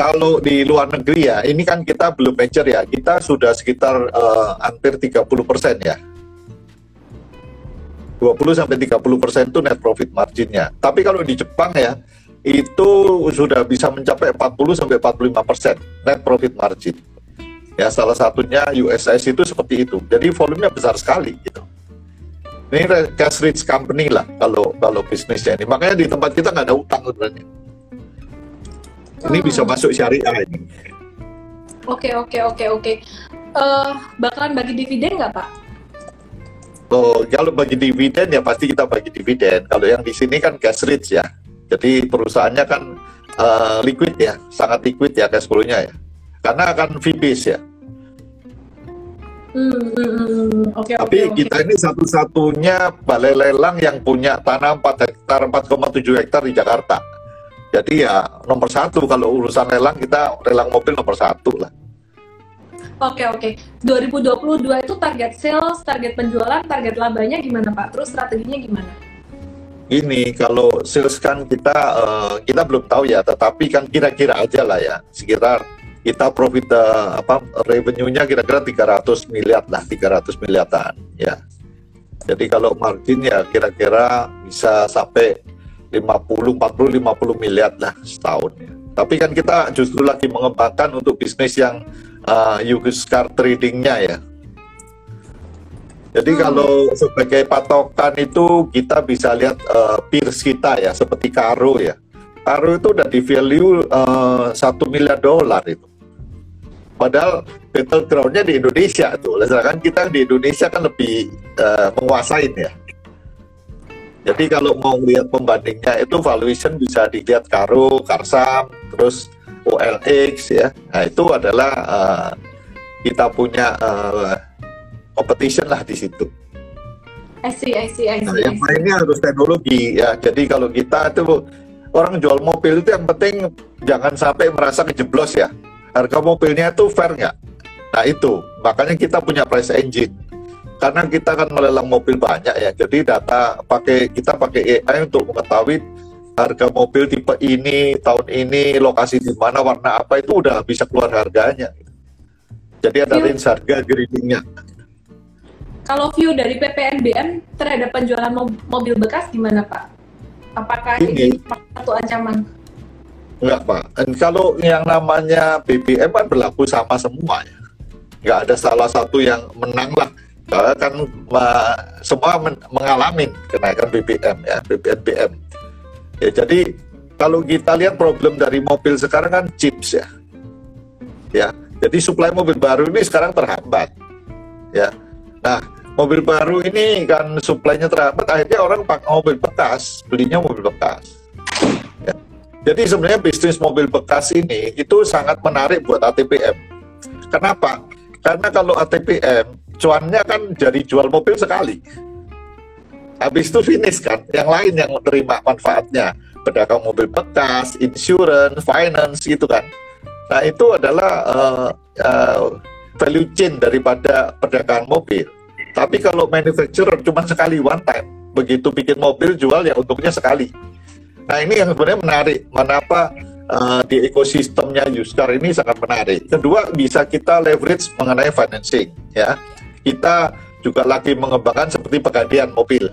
kalau di luar negeri ya, ini kan kita belum major ya, kita sudah sekitar uh, hampir 30 persen ya. 20 sampai 30 persen itu net profit marginnya. Tapi kalau di Jepang ya itu sudah bisa mencapai 40 sampai 45 persen net profit margin. Ya salah satunya USS itu seperti itu. Jadi volumenya besar sekali gitu. Ini cash rich company lah kalau kalau bisnisnya ini. Makanya di tempat kita nggak ada utang sebenarnya. Ini Hmm. bisa masuk syariah ini. Oke oke oke oke. Eh, bakalan bagi dividen nggak pak? Oh, kalau bagi dividen ya pasti kita bagi dividen. Kalau yang di sini kan cash rich ya. Jadi perusahaannya kan eh, liquid ya, sangat liquid ya cash flow-nya ya. Karena akan fee base ya. Hmm, hmm, hmm, hmm. Oke oke Tapi oke. kita ini satu-satunya balai lelang yang punya tanah 4 hektar, 4,7 hektar di Jakarta. Jadi ya nomor satu kalau urusan lelang kita lelang mobil nomor satu lah. Oke oke. 2022 itu target sales, target penjualan, target labanya gimana pak? Terus strateginya gimana? Ini kalau sales kan kita eh, kita belum tahu ya, tetapi kan kira-kira aja lah ya, sekitar kita profit eh, apa revenue-nya kira-kira 300 miliar lah, 300 miliaran ya. Jadi kalau margin ya kira-kira bisa sampai 50, 40, 50 miliar lah setahun ya. Tapi kan kita justru lagi mengembangkan untuk bisnis yang uh, car trading-nya ya. Jadi Hmm. kalau sebagai patokan itu kita bisa lihat uh, peers kita ya, seperti Karo ya. Karo itu udah di value uh, satu miliar dolar itu. Padahal battleground-nya di Indonesia tuh. Sedangkan kita di Indonesia kan lebih uh, menguasain ya. Jadi kalau mau lihat pembandingnya itu valuation bisa dilihat Karo, Karsam, terus OLX ya. Nah itu adalah uh, kita punya uh, competition lah di situ. I see, I see, I Nah, see. I yang lainnya harus teknologi ya. Jadi kalau kita itu orang jual mobil itu yang penting jangan sampai merasa kejeblos ya. Harga mobilnya itu fair nggak? Nah itu makanya kita punya price engine. Karena kita kan melelang mobil banyak ya. Jadi data pakai kita pakai AI untuk mengetahui harga mobil tipe ini, tahun ini, lokasi di mana, warna apa itu udah bisa keluar harganya. Jadi ada range harga gradingnya. Kalau view dari PPNBM terhadap penjualan mo- mobil bekas gimana Pak? Apakah ini Ini. satu ancaman? Enggak Pak, Dan kalau yang namanya BBM kan berlaku sama semua ya. Enggak ada salah satu yang menang lah. Karena kan semua men- mengalami kenaikan BBM ya, BBM. Ya jadi kalau kita lihat problem dari mobil sekarang kan chips ya. Ya, jadi suplai mobil baru ini sekarang terhambat. Ya. Nah, mobil baru ini kan suplainya terhambat, akhirnya orang pakai mobil bekas, belinya mobil bekas. Jadi sebenarnya bisnis mobil bekas ini itu sangat menarik buat ATPM. Kenapa? Karena kalau ATPM cuannya kan jadi jual mobil sekali. Habis itu finish kan, yang lain yang menerima manfaatnya. Pedagang mobil bekas, insurance, finance gitu kan. Nah itu adalah uh, uh, value chain daripada perdagangan mobil. Tapi kalau manufacturer cuma sekali one time, begitu bikin mobil jual ya untungnya sekali. Nah ini yang sebenarnya menarik. Kenapa uh, di ekosistemnya car ini sangat menarik. Kedua bisa kita leverage mengenai financing. Ya, kita juga lagi mengembangkan seperti pegadaian mobil.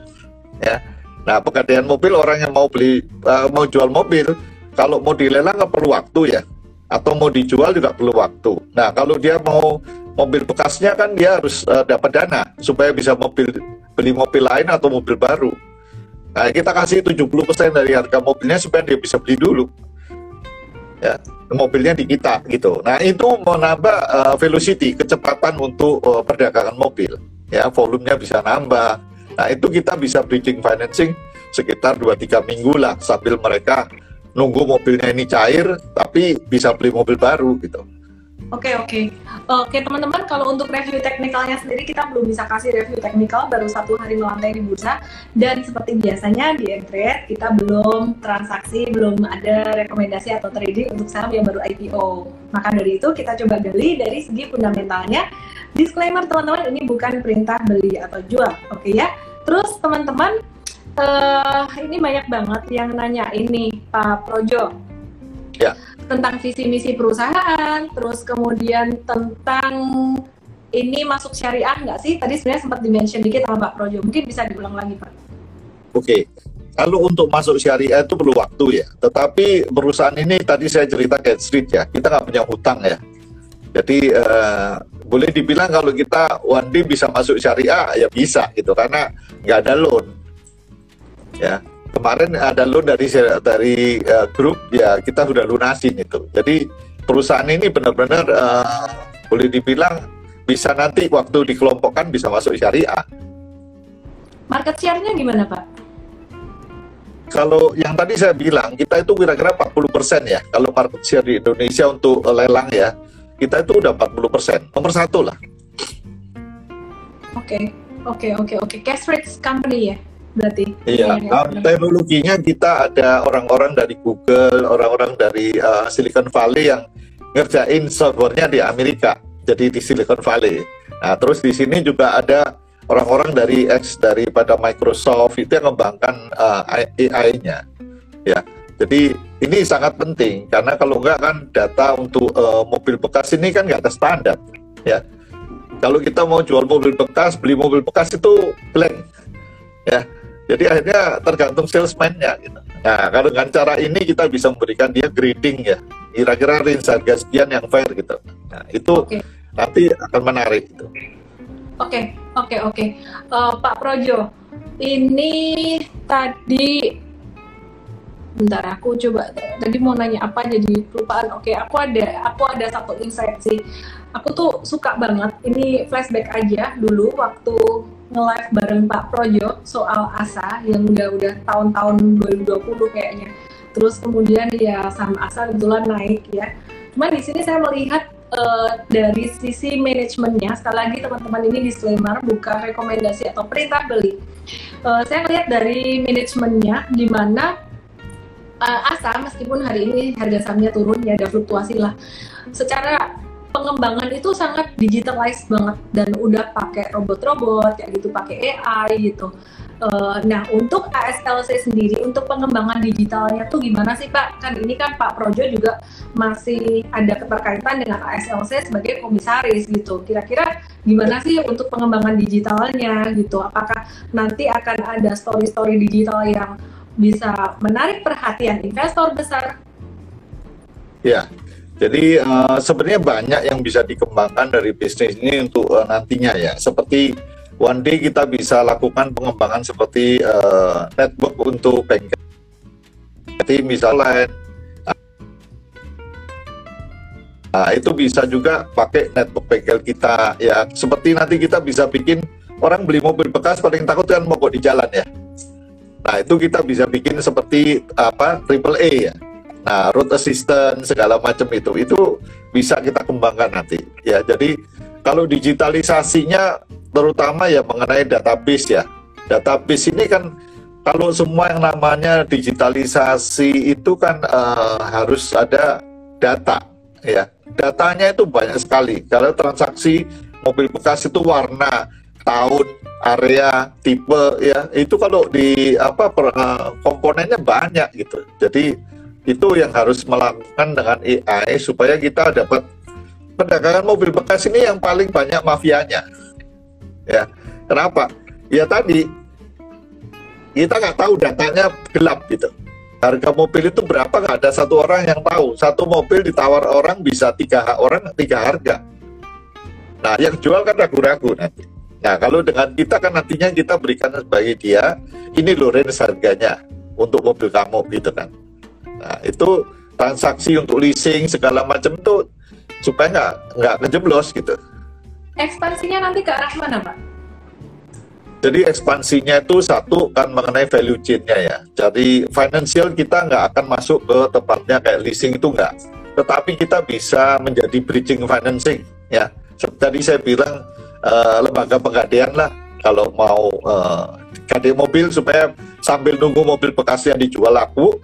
Ya, nah pegadaian mobil orang yang mau beli uh, mau jual mobil kalau mau dilelang perlu waktu ya, atau mau dijual juga perlu waktu. Nah kalau dia mau mobil bekasnya kan dia harus uh, dapat dana supaya bisa mobil beli mobil lain atau mobil baru. Nah, kita kasih 70% dari harga mobilnya supaya dia bisa beli dulu. Ya, mobilnya di kita gitu. Nah, itu menambah uh, velocity, kecepatan untuk uh, perdagangan mobil. Ya, volumenya bisa nambah. Nah, itu kita bisa bridging financing sekitar 2-3 minggu lah sambil mereka nunggu mobilnya ini cair tapi bisa beli mobil baru gitu. Oke oke. Oke teman-teman kalau untuk review teknikalnya sendiri kita belum bisa kasih review teknikal baru satu hari melantai di bursa. Dan seperti biasanya di Mtrade kita belum transaksi belum ada rekomendasi atau trading untuk saham yang baru IPO maka dari itu kita coba gali dari segi fundamentalnya. Disclaimer teman-teman ini bukan perintah beli atau jual oke ya? Terus teman-teman eh ini banyak banget yang nanya. Ini Pak Projo. Ya. Tentang visi misi perusahaan, terus kemudian tentang ini masuk syariah nggak sih? Tadi sebenarnya sempat dimention dikit sama Pak Projo. Mungkin bisa diulang lagi Pak. Oke, kalau untuk masuk syariah itu perlu waktu ya. Tetapi perusahaan ini tadi saya cerita Cat Street ya, kita nggak punya hutang ya. Jadi uh, boleh dibilang kalau kita one day bisa masuk syariah ya bisa gitu karena nggak ada loan. Ya, kemarin ada loan dari dari uh, grup ya kita sudah lunasin itu. Jadi perusahaan ini benar-benar uh, boleh dibilang bisa nanti waktu dikelompokkan bisa masuk syariah. Market share-nya gimana Pak? Kalau yang tadi saya bilang kita itu kira-kira 40% ya. Kalau market share di Indonesia untuk lelang ya, kita itu udah 40%. Nomor satu lah. Oke, okay. oke, okay, oke, okay, oke. Cash rich company ya, berarti. Iya. Um, teknologinya kita ada orang-orang dari Google, orang-orang dari uh, Silicon Valley yang ngerjain softwarenya di Amerika jadi di Silicon Valley. Nah, terus di sini juga ada orang-orang dari ex daripada Microsoft itu yang mengembangkan uh, AI-nya. Ya. Jadi ini sangat penting karena kalau enggak kan data untuk uh, mobil bekas ini kan nggak ada standar. Ya. Kalau kita mau jual mobil bekas, beli mobil bekas itu blank. Ya. Jadi akhirnya tergantung salesman-nya gitu. Nah, kalau dengan cara ini kita bisa memberikan dia grading ya. Kira-kira range harga sekian yang fair gitu. Nah, itu okay nanti akan menarik itu. Oke, oke, oke. Eh, Pak Projo, ini tadi bentar aku coba tadi mau nanya apa jadi kelupaan. Oke, aku ada aku ada satu insight sih. Aku tuh suka banget ini flashback aja dulu waktu nge-live bareng Pak Projo soal ASA yang udah udah tahun-tahun 2020 kayaknya. Terus kemudian ya sama ASA kebetulan naik ya. Cuman di sini saya melihat uh, dari sisi manajemennya, sekali lagi teman-teman ini disclaimer bukan rekomendasi atau perintah beli. Uh, saya melihat dari manajemennya di mana uh, ASA meskipun hari ini harga sahamnya turun ya ada fluktuasi lah. Secara pengembangan itu sangat digitalized banget dan udah pakai robot-robot kayak gitu, pakai AI gitu. Uh, nah, untuk ASLC sendiri, untuk pengembangan digitalnya tuh gimana sih Pak? Kan ini kan Pak Projo juga masih ada keterkaitan dengan ASLC sebagai komisaris gitu. Kira-kira gimana sih untuk pengembangan digitalnya gitu? Apakah nanti akan ada story-story digital yang bisa menarik perhatian investor besar? Ya, jadi uh, sebenarnya banyak yang bisa dikembangkan dari bisnis ini untuk uh, nantinya ya. Seperti one day kita bisa lakukan pengembangan seperti uh, network untuk bengkel. Jadi misalnya Nah, itu bisa juga pakai network bengkel kita ya. Seperti nanti kita bisa bikin orang beli mobil bekas paling takut kan mogok di jalan ya. Nah, itu kita bisa bikin seperti apa? Triple A ya. Nah, road assistant segala macam itu itu bisa kita kembangkan nanti. Ya, jadi kalau digitalisasinya terutama ya mengenai database ya. Database ini kan kalau semua yang namanya digitalisasi itu kan uh, harus ada data ya. Datanya itu banyak sekali. Kalau transaksi mobil bekas itu warna, tahun, area, tipe ya. Itu kalau di apa per, uh, komponennya banyak gitu. Jadi itu yang harus melakukan dengan AI supaya kita dapat perdagangan mobil bekas ini yang paling banyak mafianya. Ya kenapa? Ya tadi kita nggak tahu datanya gelap gitu. Harga mobil itu berapa? Nggak ada satu orang yang tahu. Satu mobil ditawar orang bisa tiga orang tiga harga. Nah yang jual kan ragu-ragu nanti. Nah kalau dengan kita kan nantinya kita berikan sebagai dia ini loh harganya untuk mobil kamu gitu kan nah itu transaksi untuk leasing segala macam itu supaya nggak nggak ngejeblos gitu Ekspansinya nanti ke arah mana, Pak? Jadi ekspansinya itu satu kan mengenai value chain-nya ya. Jadi financial kita nggak akan masuk ke tempatnya kayak leasing itu nggak. Tetapi kita bisa menjadi bridging financing ya. Tadi saya bilang uh, lembaga penggadean lah kalau mau uh, gade mobil supaya sambil nunggu mobil bekas yang dijual laku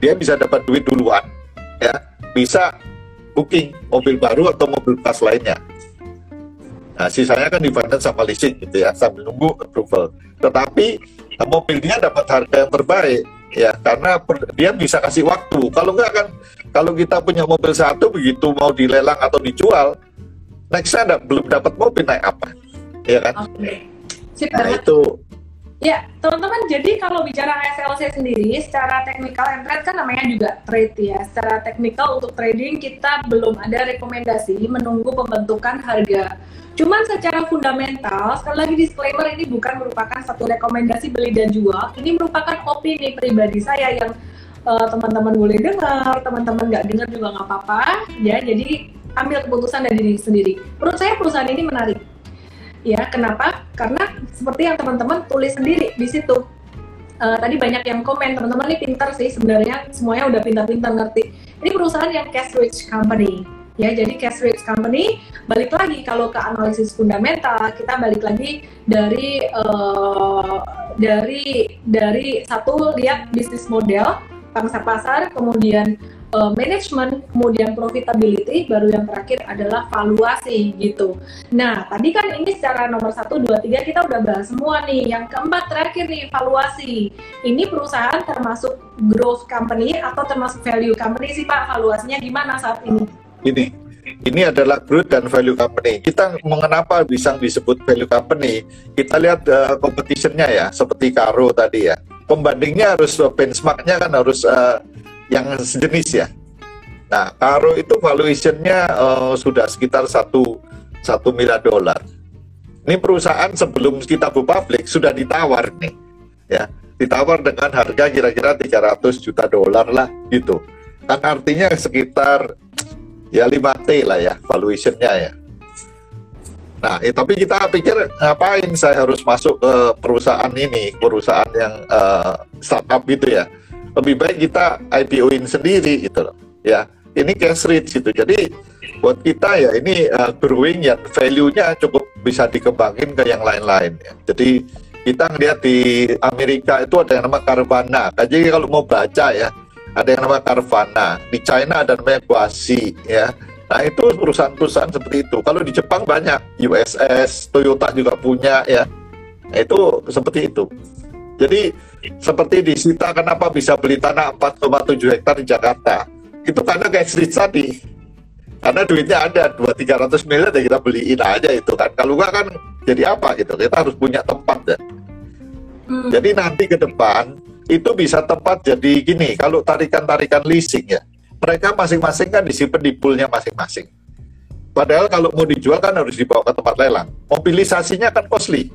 dia bisa dapat duit duluan ya bisa booking mobil baru atau mobil bekas lainnya Nah, sisanya kan difinance sama leasing gitu ya, sambil nunggu approval. Tetapi nah, mobilnya dapat harga yang terbaik ya, karena per, dia bisa kasih waktu. Kalau enggak kan, kalau kita punya mobil satu begitu mau dilelang atau dijual, nextnya belum dapat mobil naik apa ya kan. Sip nah itu Ya, teman-teman, jadi kalau bicara SLC sendiri, secara teknikal and trade kan namanya juga trade ya. Secara teknikal untuk trading kita belum ada rekomendasi menunggu pembentukan harga. Cuman secara fundamental, sekali lagi disclaimer ini bukan merupakan satu rekomendasi beli dan jual. Ini merupakan opini pribadi saya yang eh, teman-teman boleh dengar, teman-teman nggak dengar juga nggak apa-apa. Ya, jadi ambil keputusan dari diri sendiri. Menurut saya perusahaan ini menarik ya kenapa? Karena seperti yang teman-teman tulis sendiri di situ. Eh, tadi banyak yang komen teman-teman ini pintar sih sebenarnya semuanya udah pintar-pintar ngerti. Ini perusahaan yang cash rich company. Ya jadi cash rich company balik lagi kalau ke analisis fundamental kita balik lagi dari eh, dari dari satu lihat bisnis model pangsa pasar kemudian eh, manajemen kemudian profitability baru yang terakhir adalah valuasi gitu Nah, tadi kan ini secara nomor 1, 2, 3 kita udah bahas semua nih. Yang keempat terakhir nih, valuasi. Ini perusahaan termasuk growth company atau termasuk value company sih Pak? Valuasinya gimana saat ini? ini ini adalah growth dan value company. Kita mengapa bisa disebut value company? Kita lihat uh, competitionnya ya, seperti Karo tadi ya. Pembandingnya harus uh, benchmarknya kan harus uh, yang sejenis ya. Nah, Karo itu valuationnya uh, sudah sekitar satu satu miliar dolar. Ini perusahaan sebelum kita go public sudah ditawar nih, ya, ditawar dengan harga kira-kira 300 juta dolar lah gitu. Kan artinya sekitar ya 5T lah ya valuationnya ya. Nah, eh, tapi kita pikir ngapain saya harus masuk ke perusahaan ini, perusahaan yang eh, startup gitu ya. Lebih baik kita IPO-in sendiri gitu loh. Ya, ini cash rich gitu. Jadi buat kita ya ini eh, growing ya value-nya cukup bisa dikembangin ke yang lain-lain ya. Jadi kita ngeliat di Amerika itu ada yang nama Carvana. Jadi kalau mau baca ya, ada yang nama Carvana. Di China ada namanya Guasi ya. Nah itu perusahaan-perusahaan seperti itu. Kalau di Jepang banyak, USS, Toyota juga punya ya. Nah, itu seperti itu. Jadi seperti di Sita kenapa bisa beli tanah 4,7 hektar di Jakarta? Itu karena kayak street tadi. Karena duitnya ada 2-300 miliar ya kita beliin aja itu kan. Kalau enggak kan jadi apa gitu. Kita harus punya tempat ya. Hmm. Jadi nanti ke depan itu bisa tempat jadi gini. Kalau tarikan-tarikan leasing ya, mereka masing-masing kan disimpan di poolnya masing-masing. Padahal kalau mau dijual kan harus dibawa ke tempat lelang. Mobilisasinya kan costly.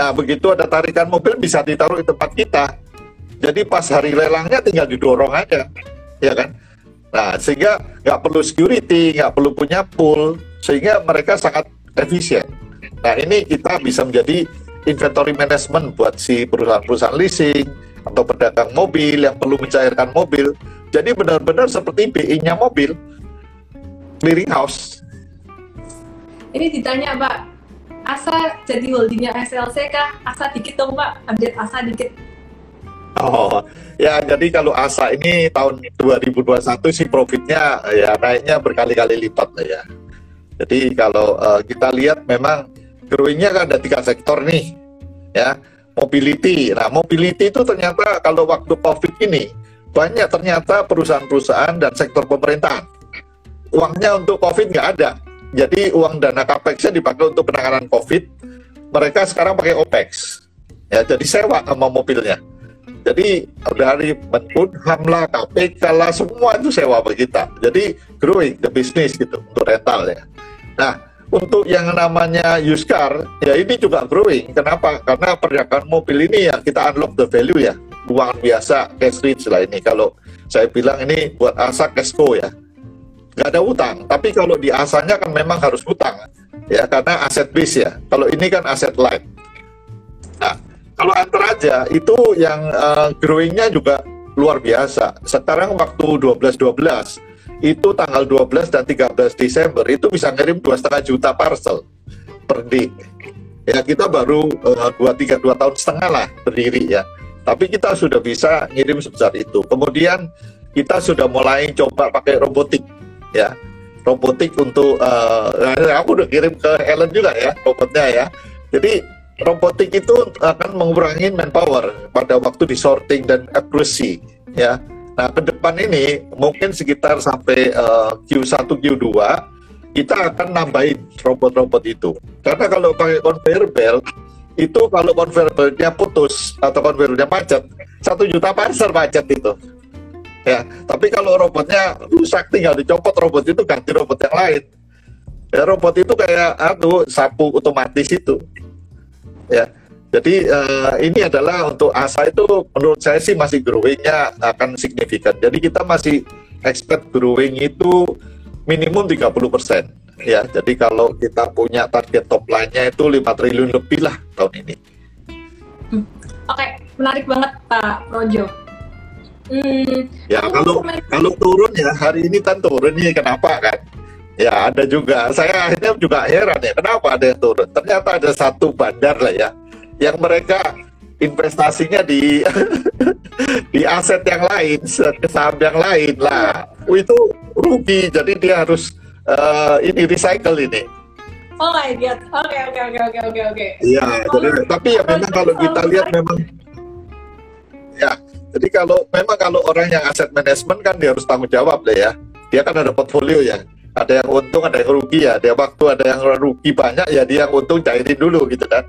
Nah begitu ada tarikan mobil bisa ditaruh di tempat kita. Jadi pas hari lelangnya tinggal didorong aja, ya kan? Nah sehingga nggak perlu security, nggak perlu punya pool, sehingga mereka sangat efisien. Nah ini kita bisa menjadi inventory management buat si perusahaan-perusahaan leasing atau pedagang mobil yang perlu mencairkan mobil. Jadi benar-benar seperti BI-nya mobil, clearing house. Ini ditanya Pak, Asa jadi holdingnya SLC kah? Asa dikit dong Pak, update Asa dikit. Oh, ya jadi kalau ASA ini tahun 2021 sih profitnya ya naiknya berkali-kali lipat lah ya. Jadi kalau eh, kita lihat memang growing-nya kan ada tiga sektor nih, ya mobility. Nah mobility itu ternyata kalau waktu COVID ini banyak ternyata perusahaan-perusahaan dan sektor pemerintahan uangnya untuk COVID nggak ada. Jadi uang dana capex-nya dipakai untuk penanganan COVID. Mereka sekarang pakai OPEX. Ya, jadi sewa sama mobilnya. Jadi dari Menkumham lah, KPK lah, semua itu sewa bagi kita. Jadi growing the business gitu untuk rental ya. Nah, untuk yang namanya used car, ya ini juga growing. Kenapa? Karena perdagangan mobil ini ya kita unlock the value ya. Uang biasa cash rich lah ini. Kalau saya bilang ini buat asa cashco ya. Nggak ada utang. Tapi kalau di asanya kan memang harus utang. Ya, karena aset base ya. Kalau ini kan aset light. Nah, kalau antar aja itu yang uh, growing-nya juga luar biasa. Sekarang waktu 12-12 itu tanggal 12 dan 13 Desember itu bisa ngirim dua setengah juta parcel per day. Ya kita baru uh, dua tiga dua tahun setengah lah berdiri ya. Tapi kita sudah bisa ngirim sebesar itu. Kemudian kita sudah mulai coba pakai robotik ya. Robotik untuk uh, aku udah kirim ke Ellen juga ya robotnya ya. Jadi robotik itu akan mengurangi manpower pada waktu di sorting dan accuracy ya. Nah, ke depan ini mungkin sekitar sampai uh, Q1 Q2 kita akan nambahin robot-robot itu. Karena kalau pakai conveyor belt, itu kalau conveyor beltnya putus atau conveyor beltnya macet, satu juta parcel macet itu. Ya, tapi kalau robotnya rusak tinggal dicopot robot itu ganti robot yang lain. Ya, robot itu kayak aduh sapu otomatis itu. Ya, jadi uh, ini adalah untuk ASA itu menurut saya sih masih growingnya akan signifikan. Jadi kita masih expect growing itu minimum 30 persen. Ya, jadi kalau kita punya target top line-nya itu 5 triliun lebih lah tahun ini. Hmm. Oke, menarik banget Pak Projo. Hmm, ya kalau kalau turun ya hari ini kan turun nih kenapa kan? Ya ada juga. Saya akhirnya juga heran ya kenapa ada yang turun. Ternyata ada satu bandar lah ya yang mereka investasinya di di aset yang lain, saham yang lain lah. Oh, itu rugi. Jadi dia harus uh, ini recycle ini. Oh my god. Oke oke oke oke oke oke. Iya, jadi tapi ya memang kalau kita lihat memang jadi kalau memang kalau orang yang aset manajemen kan dia harus tanggung jawab lah ya. Dia kan ada portfolio ya. Ada yang untung, ada yang rugi ya. Dia waktu ada yang rugi banyak ya dia yang untung cairin dulu gitu kan.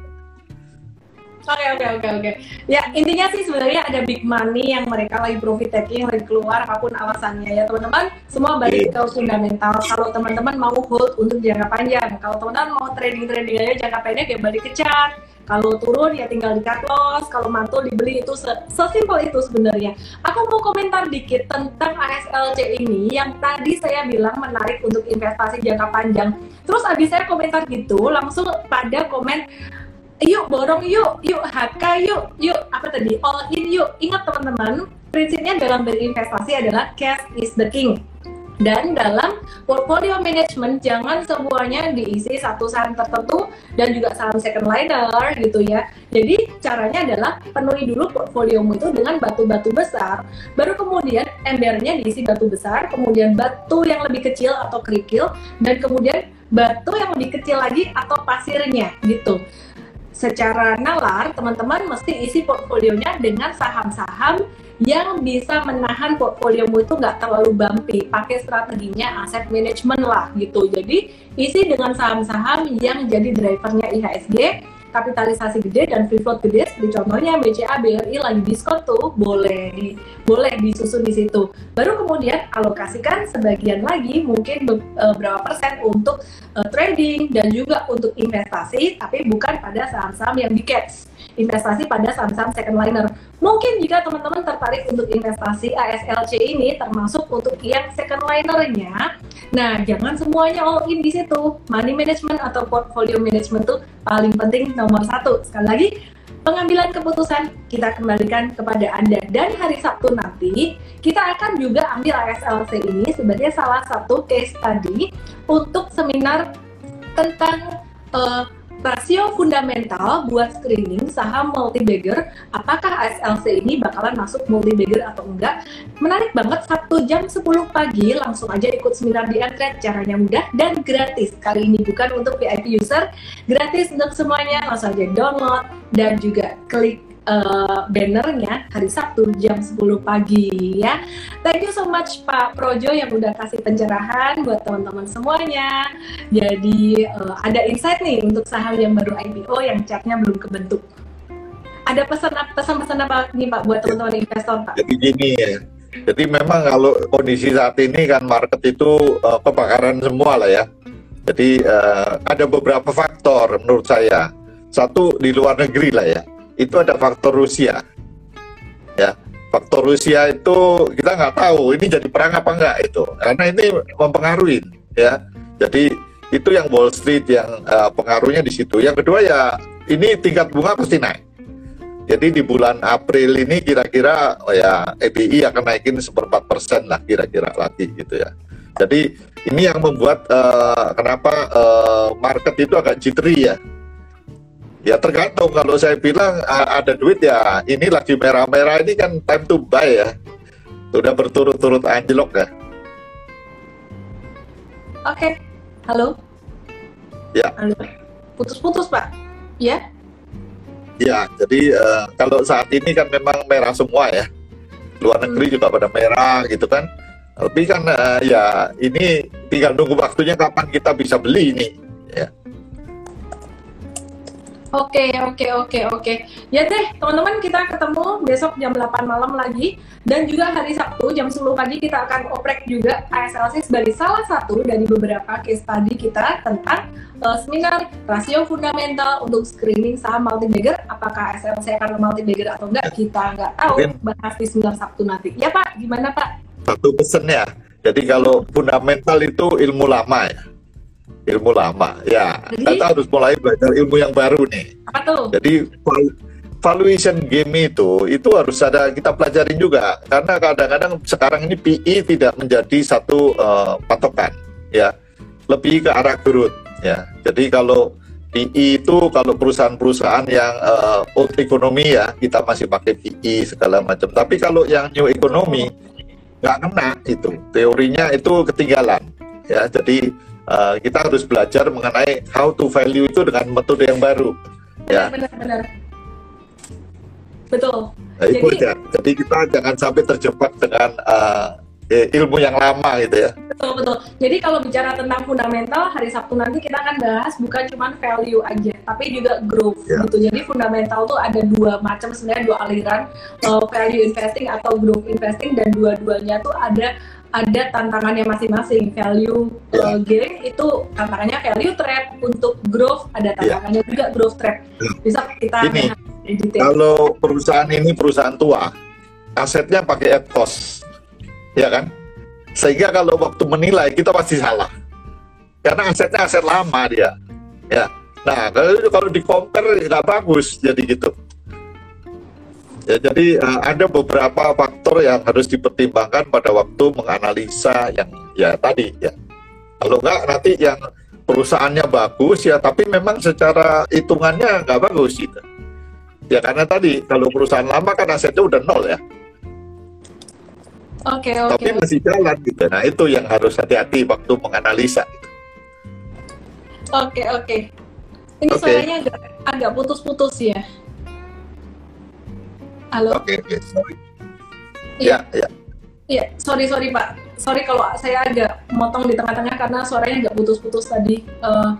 Oke oke oke oke. Ya intinya sih sebenarnya ada big money yang mereka lagi profit taking, lagi keluar apa pun alasannya ya teman-teman. Semua balik iya. ke fundamental. Kalau teman-teman mau hold untuk jangka panjang, kalau teman-teman mau trading trading aja jangka pendek ya balik ke chart kalau turun ya tinggal di cut loss, kalau mantul dibeli itu sesimpel itu sebenarnya. Aku mau komentar dikit tentang ASLC ini yang tadi saya bilang menarik untuk investasi jangka panjang. Terus abis saya komentar gitu, langsung pada komen yuk borong yuk, yuk HK yuk, yuk apa tadi all in yuk. Ingat teman-teman, prinsipnya dalam berinvestasi adalah cash is the king dan dalam portfolio management jangan semuanya diisi satu saham tertentu dan juga saham second liner gitu ya. Jadi caranya adalah penuhi dulu portfoliomu itu dengan batu-batu besar, baru kemudian embernya diisi batu besar, kemudian batu yang lebih kecil atau kerikil, dan kemudian batu yang lebih kecil lagi atau pasirnya gitu secara nalar teman-teman mesti isi portfolionya dengan saham-saham yang bisa menahan portfoliomu itu nggak terlalu bumpy. Pakai strateginya aset management lah gitu. Jadi isi dengan saham-saham yang jadi drivernya IHSG kapitalisasi gede dan free float gede. Seperti contohnya BCA BRI lagi diskon tuh boleh boleh disusun di situ. Baru kemudian alokasikan sebagian lagi mungkin beberapa e, persen untuk uh, trading dan juga untuk investasi tapi bukan pada saham-saham yang di caps investasi pada saham-saham second liner. Mungkin jika teman-teman tertarik untuk investasi ASLC ini termasuk untuk yang second linernya, nah jangan semuanya all in di situ. Money management atau portfolio management itu paling penting nomor satu. Sekali lagi, pengambilan keputusan kita kembalikan kepada Anda dan hari Sabtu nanti kita akan juga ambil ASLC ini sebagai salah satu case study untuk seminar tentang uh, rasio fundamental buat screening saham multi bagger apakah ASLC ini bakalan masuk multi bagger atau enggak? Menarik banget satu jam 10 pagi langsung aja ikut seminar di Entret caranya mudah dan gratis. Kali ini bukan untuk VIP user gratis untuk semuanya. Langsung aja download dan juga klik uh, bannernya hari Sabtu jam 10 pagi ya. Thank you so much Pak Projo yang udah kasih pencerahan buat teman-teman semuanya. Jadi uh, ada insight nih untuk saham yang baru IPO yang chatnya belum kebentuk. Ada pesan pesan-pesan apa nih Pak buat teman-teman investor Pak? Jadi gini ya. Jadi memang kalau kondisi saat ini kan market itu uh, kebakaran semua lah ya. Jadi uh, ada beberapa faktor menurut saya. Satu di luar negeri lah ya itu ada faktor Rusia. Ya, faktor Rusia itu kita nggak tahu ini jadi perang apa enggak itu, karena ini mempengaruhi. Ya, jadi itu yang Wall Street yang uh, pengaruhnya di situ. Yang kedua ya ini tingkat bunga pasti naik. Jadi di bulan April ini kira-kira oh ya EBI akan naikin seperempat persen lah kira-kira lagi gitu ya. Jadi ini yang membuat uh, kenapa uh, market itu agak jittery ya Ya tergantung kalau saya bilang ada duit ya ini lagi merah-merah ini kan time to buy ya. Sudah berturut-turut anjlok ya. Oke, halo. Ya. Halo. Putus-putus Pak. Ya. Ya, jadi uh, kalau saat ini kan memang merah semua ya. Luar hmm. negeri hmm. juga pada merah gitu kan. Tapi kan uh, ya ini tinggal nunggu waktunya kapan kita bisa beli ini. Ya. Oke, oke, oke, oke. Ya deh, teman-teman kita ketemu besok jam 8 malam lagi. Dan juga hari Sabtu jam 10 pagi kita akan oprek juga ASLC sebagai salah satu dari beberapa case study kita tentang uh, seminar rasio fundamental untuk screening saham multi-bagger. Apakah ASLC akan multi-bagger atau enggak, kita nggak tahu. Bahas di seminar Sabtu nanti. Ya Pak, gimana Pak? Satu pesan ya. Jadi kalau fundamental itu ilmu lama ya. Ilmu lama. Ya, Jadi? kita harus mulai belajar ilmu yang baru nih. Apa tuh? Jadi val- valuation game itu itu harus ada kita pelajarin juga karena kadang-kadang sekarang ini PE tidak menjadi satu eh, patokan ya lebih ke arah growth ya jadi kalau PE itu kalau perusahaan-perusahaan yang eh, old economy ya kita masih pakai PE segala macam tapi kalau yang new economy nggak kena itu teorinya itu ketinggalan ya jadi eh, kita harus belajar mengenai how to value itu dengan metode yang baru ya Benar-benar. Betul. Nah, itu Jadi-. Jadi kita jangan sampai terjebak dengan uh, ilmu yang lama gitu ya. Betul betul. Jadi kalau bicara tentang fundamental hari Sabtu nanti kita akan bahas bukan cuma value aja, tapi juga growth Ya. gitu. Jadi fundamental tuh ada dua macam sebenarnya dua aliran uh, value investing atau growth investing dan dua-duanya tuh ada ada tantangannya masing-masing. Value uh, gain itu tantangannya value trap, untuk growth ada Ya. tantangannya juga growth trap. Bisa kita Ini. di detail. Kalau perusahaan ini perusahaan tua, asetnya pakai at cost, ya kan? Sehingga kalau waktu menilai kita pasti salah, karena asetnya aset lama dia, ya. Nah kalau kalau di compare nggak bagus jadi gitu. Ya, jadi uh, ada beberapa faktor yang harus dipertimbangkan pada waktu menganalisa yang ya tadi ya. Kalau nggak nanti yang perusahaannya bagus ya, tapi memang secara hitungannya nggak bagus gitu. Ya karena tadi kalau perusahaan lama kan asetnya udah nol ya, Oke oke. tapi masih jalan gitu. Nah itu yang harus hati-hati waktu menganalisa. Gitu. Oke oke. Ini Oke. suaranya agak agak putus-putus ya. Halo. Oke oke sorry. Iya. Ya ya. Iya, sorry sorry Pak. Sorry kalau saya agak motong di tengah-tengah karena suaranya agak putus-putus tadi. Eh,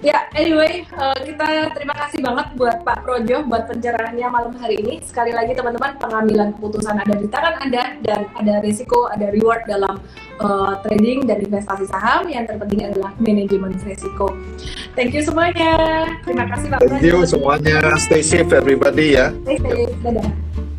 ya, anyway, eh, kita terima kasih banget buat Pak Projo buat pencerahannya malam hari ini. Sekali lagi teman-teman, pengambilan keputusan ada di tangan Anda dan ada risiko, ada reward dalam eh, trading dan investasi saham. Yang terpenting adalah manajemen risiko. Thank you semuanya. Terima kasih Pak Thank you Projo. semuanya. Stay safe everybody ya. Stay safe. Dadah.